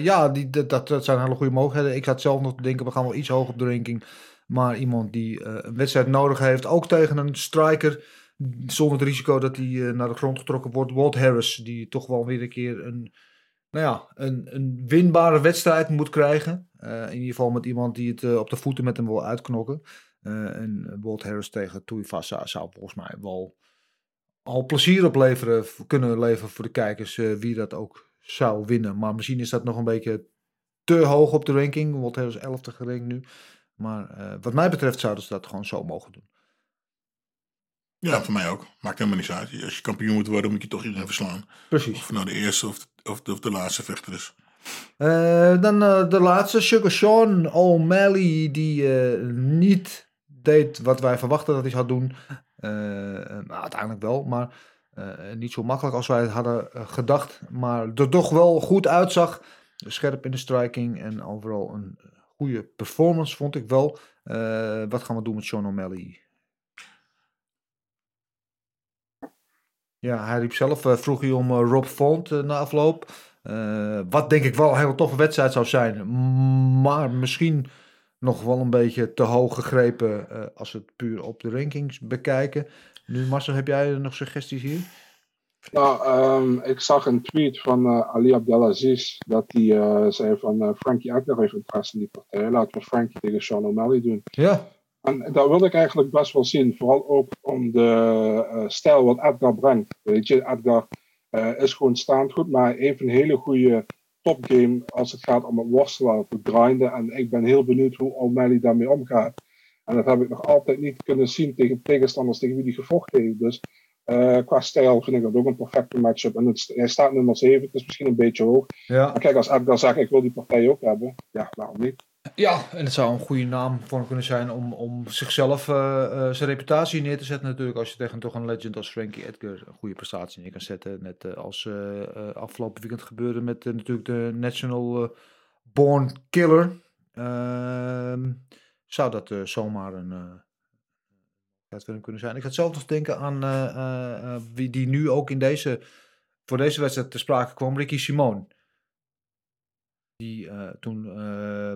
Ja, die, dat, dat, zijn hele goede mogelijkheden. Ik zat zelf nog te denken, we gaan wel iets hoger op de ranking. Maar iemand die een wedstrijd nodig heeft, ook tegen een striker, zonder het risico dat hij naar de grond getrokken wordt. Walt Harris, die toch wel weer een keer een, nou ja, een, een winbare wedstrijd moet krijgen. Eh, in ieder geval met iemand die het eh, op de voeten met hem wil uitknokken. Eh, en Walt Harris tegen Tuivasa zou volgens mij wel al plezier opleveren, kunnen leveren voor de kijkers, wie dat ook zou winnen. Maar misschien is dat nog een beetje te hoog op de ranking. Walt Harris 11 gerankt nu. Maar wat mij betreft zouden ze dat gewoon zo mogen doen. Ja, voor mij ook. Maakt helemaal niks uit. Als je kampioen moet worden, moet je toch iedereen verslaan. Precies. Of nou de eerste of de, of de, of de laatste vechter is. Eh, dan eh, de laatste, Sugar Sean O'Malley, die eh, niet deed wat wij verwachten dat hij zou doen. Nou, uiteindelijk wel, maar niet zo makkelijk als wij het hadden gedacht. Maar er toch wel goed uitzag. Scherp in de striking en overal een goede performance vond ik wel. Wat gaan we doen met Sean O'Malley? Ja, hij riep zelf, vroeg hij om Rob Font na afloop. Eh, wat denk ik wel een hele toffe wedstrijd zou zijn. Maar misschien nog wel een beetje te hoog gegrepen eh, als we het puur op de rankings bekijken. Nu Marcel, heb jij nog suggesties hier? Nou, ehm, ik zag een tweet van eh, Ali Abdelaziz dat hij zei van Frankie Edgar heeft interesse in die partij. Laten we Frankie tegen Sean O'Malley doen. Ja. En dat wil ik eigenlijk best wel zien. Vooral ook om de stijl wat Edgar brengt. Weet je, Edgar eh, is gewoon staand goed, maar heeft een hele goede topgame als het gaat om het worstelen of het grinden. En ik ben heel benieuwd hoe O'Malley daarmee omgaat. En dat heb ik nog altijd niet kunnen zien tegen tegenstanders tegen wie hij gevochten heeft. Dus eh, qua stijl vind ik dat ook een perfecte matchup. En het, hij staat nummer 7, het is misschien een beetje hoog. Ja. Maar kijk, als Edgar zegt ik wil die partij ook hebben, ja, waarom niet? Ja, en het zou een goede naam voor hem kunnen zijn om, om zichzelf eh, eh, zijn reputatie neer te zetten natuurlijk. Als je tegen toch een legend als Frankie Edgar een goede prestatie neer kan zetten. Net eh, als afgelopen weekend gebeurde met natuurlijk de National Born Killer. Ehm, zou dat zomaar een hem kunnen zijn. Ik had zelf nog denken aan wie die nu ook in deze, voor deze wedstrijd te sprake kwam, Ricky Simone. Die toen, eh,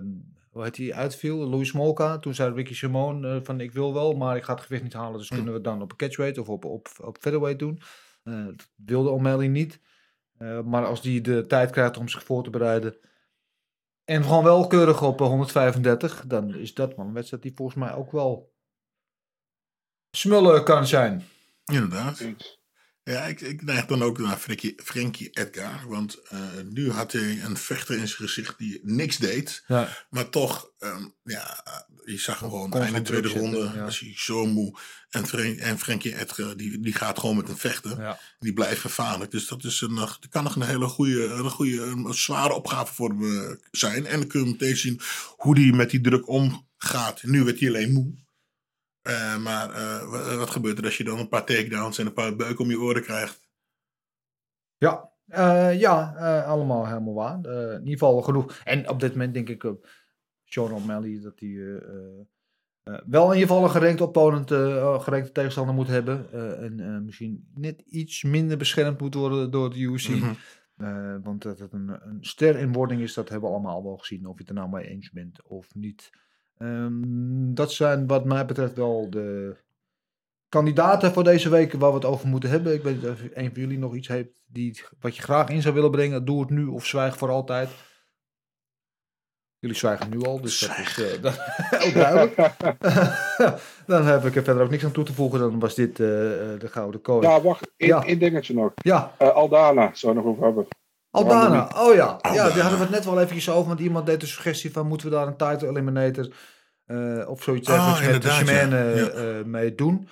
hoe heet hij, uitviel, Louis Smolka. Toen zei Ricky Simone eh, van ik wil wel, maar ik ga het gewicht niet halen. Dus kunnen we het dan op een catchweight of op, op, op featherweight doen. Eh, dat wilde O'Malley niet. Eh, maar als die de tijd krijgt om zich voor te bereiden. En gewoon wel keurig op eh, 135. Dan is dat wel een wedstrijd die volgens mij ook wel smullen kan zijn. Inderdaad. Ja, ik, ik neig dan ook naar Frankie, Frankie Edgar. Want eh, nu had hij een vechter in zijn gezicht die niks deed. Ja. Maar toch, ehm, ja, je zag hem gewoon einde van tweede ronde. ja. Was hij zo moe. En, en Frankie Edgar, die, die gaat gewoon met hem vechten. Die blijft gevaarlijk. Dus dat, is een, eh, dat kan nog een hele goede, een goede, een zware opgave voor hem eh, zijn. En dan kun je meteen zien hoe hij met die druk omgaat. Nu werd hij alleen moe. Eh, maar eh, wa- wat gebeurt er als je dan een paar takedowns en een paar beuken om je oren krijgt? Ja, eh, ja allemaal helemaal waar. In ieder geval genoeg. En op dit moment denk ik, Sean O'Malley, dat hij wel in ieder geval een gerenkt opponent, gerenkte tegenstander moet hebben. en misschien net iets minder beschermd moet worden door de UFC. Mhm. Want dat het een, een ster in wording is, dat hebben we allemaal wel gezien. Of je het er nou mee eens bent of niet. Ehm, dat zijn wat mij betreft wel de kandidaten voor deze week waar we het over moeten hebben. Ik weet niet of een van jullie nog iets heeft die, wat je graag in zou willen brengen. Doe het nu of zwijg voor altijd. Jullie zwijgen nu al, dus dat is eh, dat, ook duidelijk. dan heb ik er verder ook niks aan toe te voegen. Dan was dit eh, eh, de Gouden Kooi. Ja, wacht, Ja. één dingetje nog. Ja. Eh, Aldana, zou nog over hebben. Aldana, oh ja. Ja, daar hadden we het net wel eventjes over. Want iemand deed de suggestie van moeten we daar een title eliminator eh, of zoiets Ah, met de ja. Ja. eh, mee doen.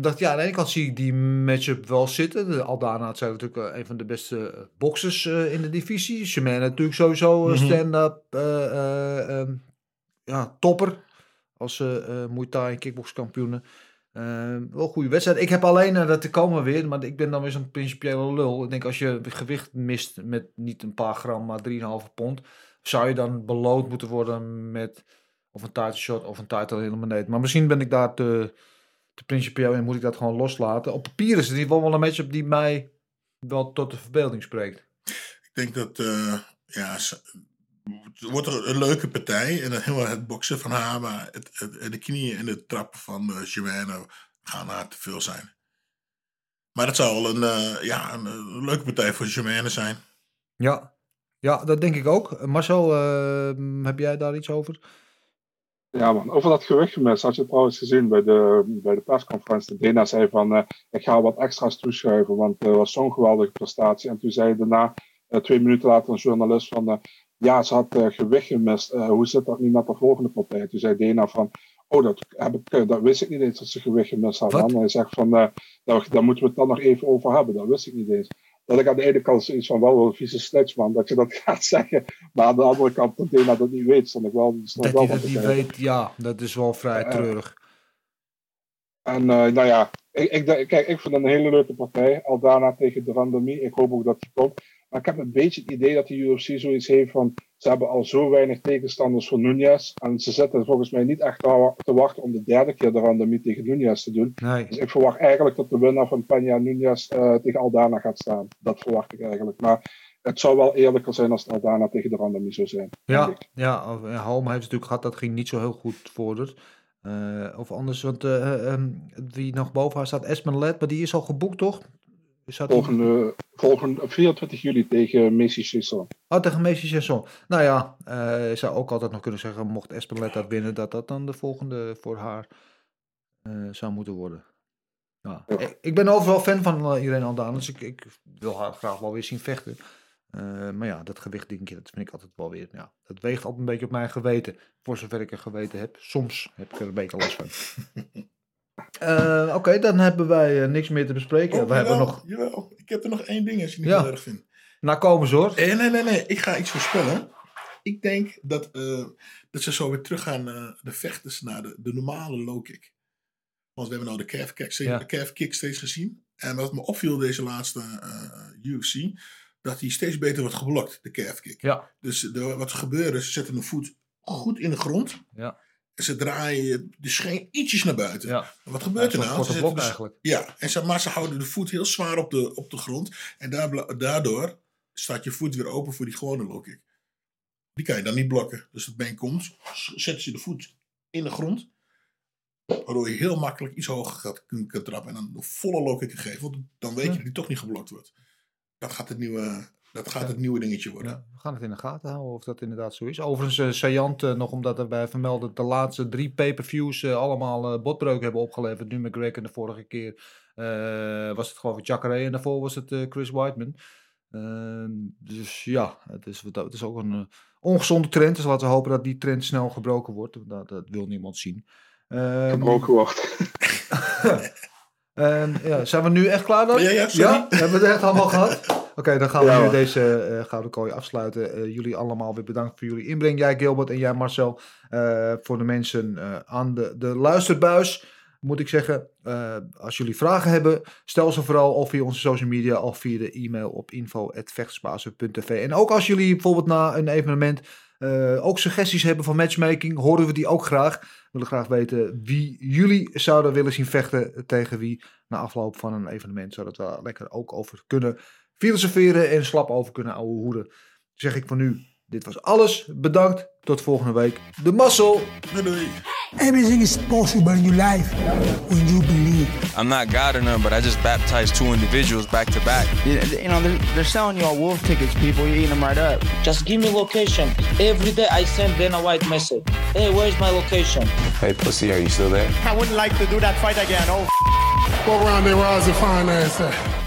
Dacht, ja, aan de ene kant zie ik die matchup wel zitten. De Aldana zijn natuurlijk eh, een van de beste boxers in de divisie. Shimane natuurlijk sowieso Mhm. stand-up eh, eh, ehm, ja, topper. Als Muay Thai en kickboxkampioenen. Eh, wel goede wedstrijd. Ik heb alleen, eh, dat te komen weer, maar ik ben dan weer zo'n principiële lul. Ik denk als je gewicht mist met niet een paar gram, maar 3,5 pond, zou je dan beloond moeten worden met of een title shot of een title eliminate. Maar misschien ben ik daar te, te principieel en moet ik dat gewoon loslaten. Op papier is het in wel een matchup die mij wel tot de verbeelding spreekt. Ik denk dat, eh, ja, wordt er een leuke partij. En dan helemaal het boksen van haar, maar het, het- de knieën en de trappen van uh, Joanna gaan haar te veel zijn. Maar het zal een, eh, ja, een, een leuke partij voor Joanna zijn. Ja. ja, dat denk ik ook. Marcel, eh, heb jij daar iets over? Ja man, over dat gewichtgemis had je trouwens gezien bij de, bij de persconferentie. Dana zei van, eh, ik ga wat extra's toeschuiven, want het was zo'n geweldige prestatie. En toen zei daarna, eh, twee minuten later, een journalist van, eh, ja, ze had eh, gewicht gemist. Eh, hoe zit dat nu met de volgende partij? Toen zei Dana van, oh, dat, heb ik, eh, dat wist ik niet eens dat ze gewicht gemist had. En hij zegt van, eh, daar, daar moeten we het dan nog even over hebben. Dat wist ik niet eens. Dat ik aan de ene kant zoiets van, wel een vieze snitch man, dat je dat gaat zeggen. Maar aan de andere kant, dat Dana dat niet weet, stond ik wel, stond Dat hij niet weet, ja, dat is wel vrij treurig. En nou ja, ik, ik, kijk, ik vind het een hele leuke partij. Aldana tegen de Randami. Ik hoop ook dat die komt. Maar ik heb een beetje het idee dat de UFC zoiets heeft van... Ze hebben al zo weinig tegenstanders voor Nunez. En ze zitten volgens mij niet echt te te wachten om de derde keer de Randami tegen Nunez te doen. Nee. Dus ik verwacht eigenlijk dat de winnaar van Peña Nunez eh, tegen Aldana gaat staan. Dat verwacht ik eigenlijk. Maar het zou wel eerlijker zijn als het Aldana tegen de Randami zou zijn. Ja, ja of- en Halm heeft het natuurlijk gehad, dat ging niet zo heel goed voor haar. Eh, of anders, want eh, eh, ehm, wie nog boven haar staat, Espen Led, maar die is al geboekt, toch? Die- Volgende, volgende 24 juli tegen Messi Chisson. Oh, tegen Messi Chasson. Nou ja, eh, je zou ook altijd nog kunnen zeggen, mocht dat winnen, dat dat dan de volgende voor haar eh, zou moeten worden. Ja. Ik, ik ben overal fan van uh, Irene Aldana, dus ik, ik wil haar graag wel weer zien vechten. Eh, maar ja, dat gewichtdingetje, dat vind ik altijd wel weer. Ja, dat weegt altijd een beetje op mijn geweten. Voor zover ik een geweten heb. Soms heb ik er een beetje last van. Eh, Oké, dan hebben wij eh, niks meer te bespreken. Oh, we hebben jawel, nog. Jawel, ik heb er nog één ding als je niet heel erg vindt. Nou, komen ze hoor. Eh, nee, nee, nee. Ik ga iets voorspellen. Ik denk dat, dat ze zo weer teruggaan naar de vechters naar de, de normale low kick. Want we hebben nou de calf kick, Ja. de calf kick steeds gezien. En wat me opviel deze laatste UFC, dat hij steeds beter wordt geblokt, de calf kick. Ja. Dus de, wat er gebeurt is, ze zetten een voet goed in de grond. Ja. Ze draaien de scheen ietsjes naar buiten. Ja. Wat gebeurt Ja, er nou? Ze blok dus- eigenlijk. Ja, en ze, maar ze houden de voet heel zwaar op de, op de grond. En daar, daardoor staat je voet weer open voor die gewone low kick. Die kan je dan niet blokken. Dus het been komt, z- zetten ze de voet in de grond. Waardoor je heel makkelijk iets hoger gaat kunnen trappen. En dan een volle kick geven. Want dan weet je dat die toch niet geblokt wordt. Dat gaat het nieuwe, dat gaat het nieuwe dingetje worden. Ja, we gaan het in de gaten houden of dat inderdaad zo is. Overigens, eh saillant eh, nog omdat er bij vermelden de laatste drie pay-per-views eh, allemaal botbreuken hebben opgeleverd. Nu McGregor en de vorige keer eh, was het geloof ik Jacare en daarvoor was het Chris Whiteman. Ehm, dus ja, het is, het is ook een ongezonde trend. Dus laten we hopen dat die trend snel gebroken wordt. Dat, dat wil niemand zien. Ehm, Gebroken wordt. Ehm, ja, zijn we nu echt klaar dan? Ja, ja, sorry. Hebben we het echt allemaal gehad? Oké, dan gaan we Ja, nu hoor. deze eh, Gouden Kooi afsluiten. Eh, jullie allemaal weer bedankt voor jullie inbreng. Jij Gilbert en jij Marcel. Eh, voor de mensen aan de, de luisterbuis moet ik zeggen. als jullie vragen hebben, stel ze vooral of via onze social media of via de e-mail op info.vechtsbazen.tv. En ook als jullie bijvoorbeeld na een evenement ook suggesties hebben van matchmaking, horen we die ook graag. We willen graag weten wie jullie zouden willen zien vechten tegen wie na afloop van een evenement. Zodat we daar lekker ook over kunnen filosoferen en slap over kunnen ouwe hoeden. Zeg ik voor nu, dit was alles. Bedankt, tot volgende week. De Muscle! Doei, doei. Everything is possible in your life when you believe. I'm not God or none, but I just baptized two individuals back to back. You, you know, they're, they're selling you all wolf tickets, people. You're eating them right up. Just give me location. Every day I send Dana White message. Hey, where's my location? Hey, pussy, are you still there? I wouldn't like to do that fight again. Oh, What round they rise and find ass at?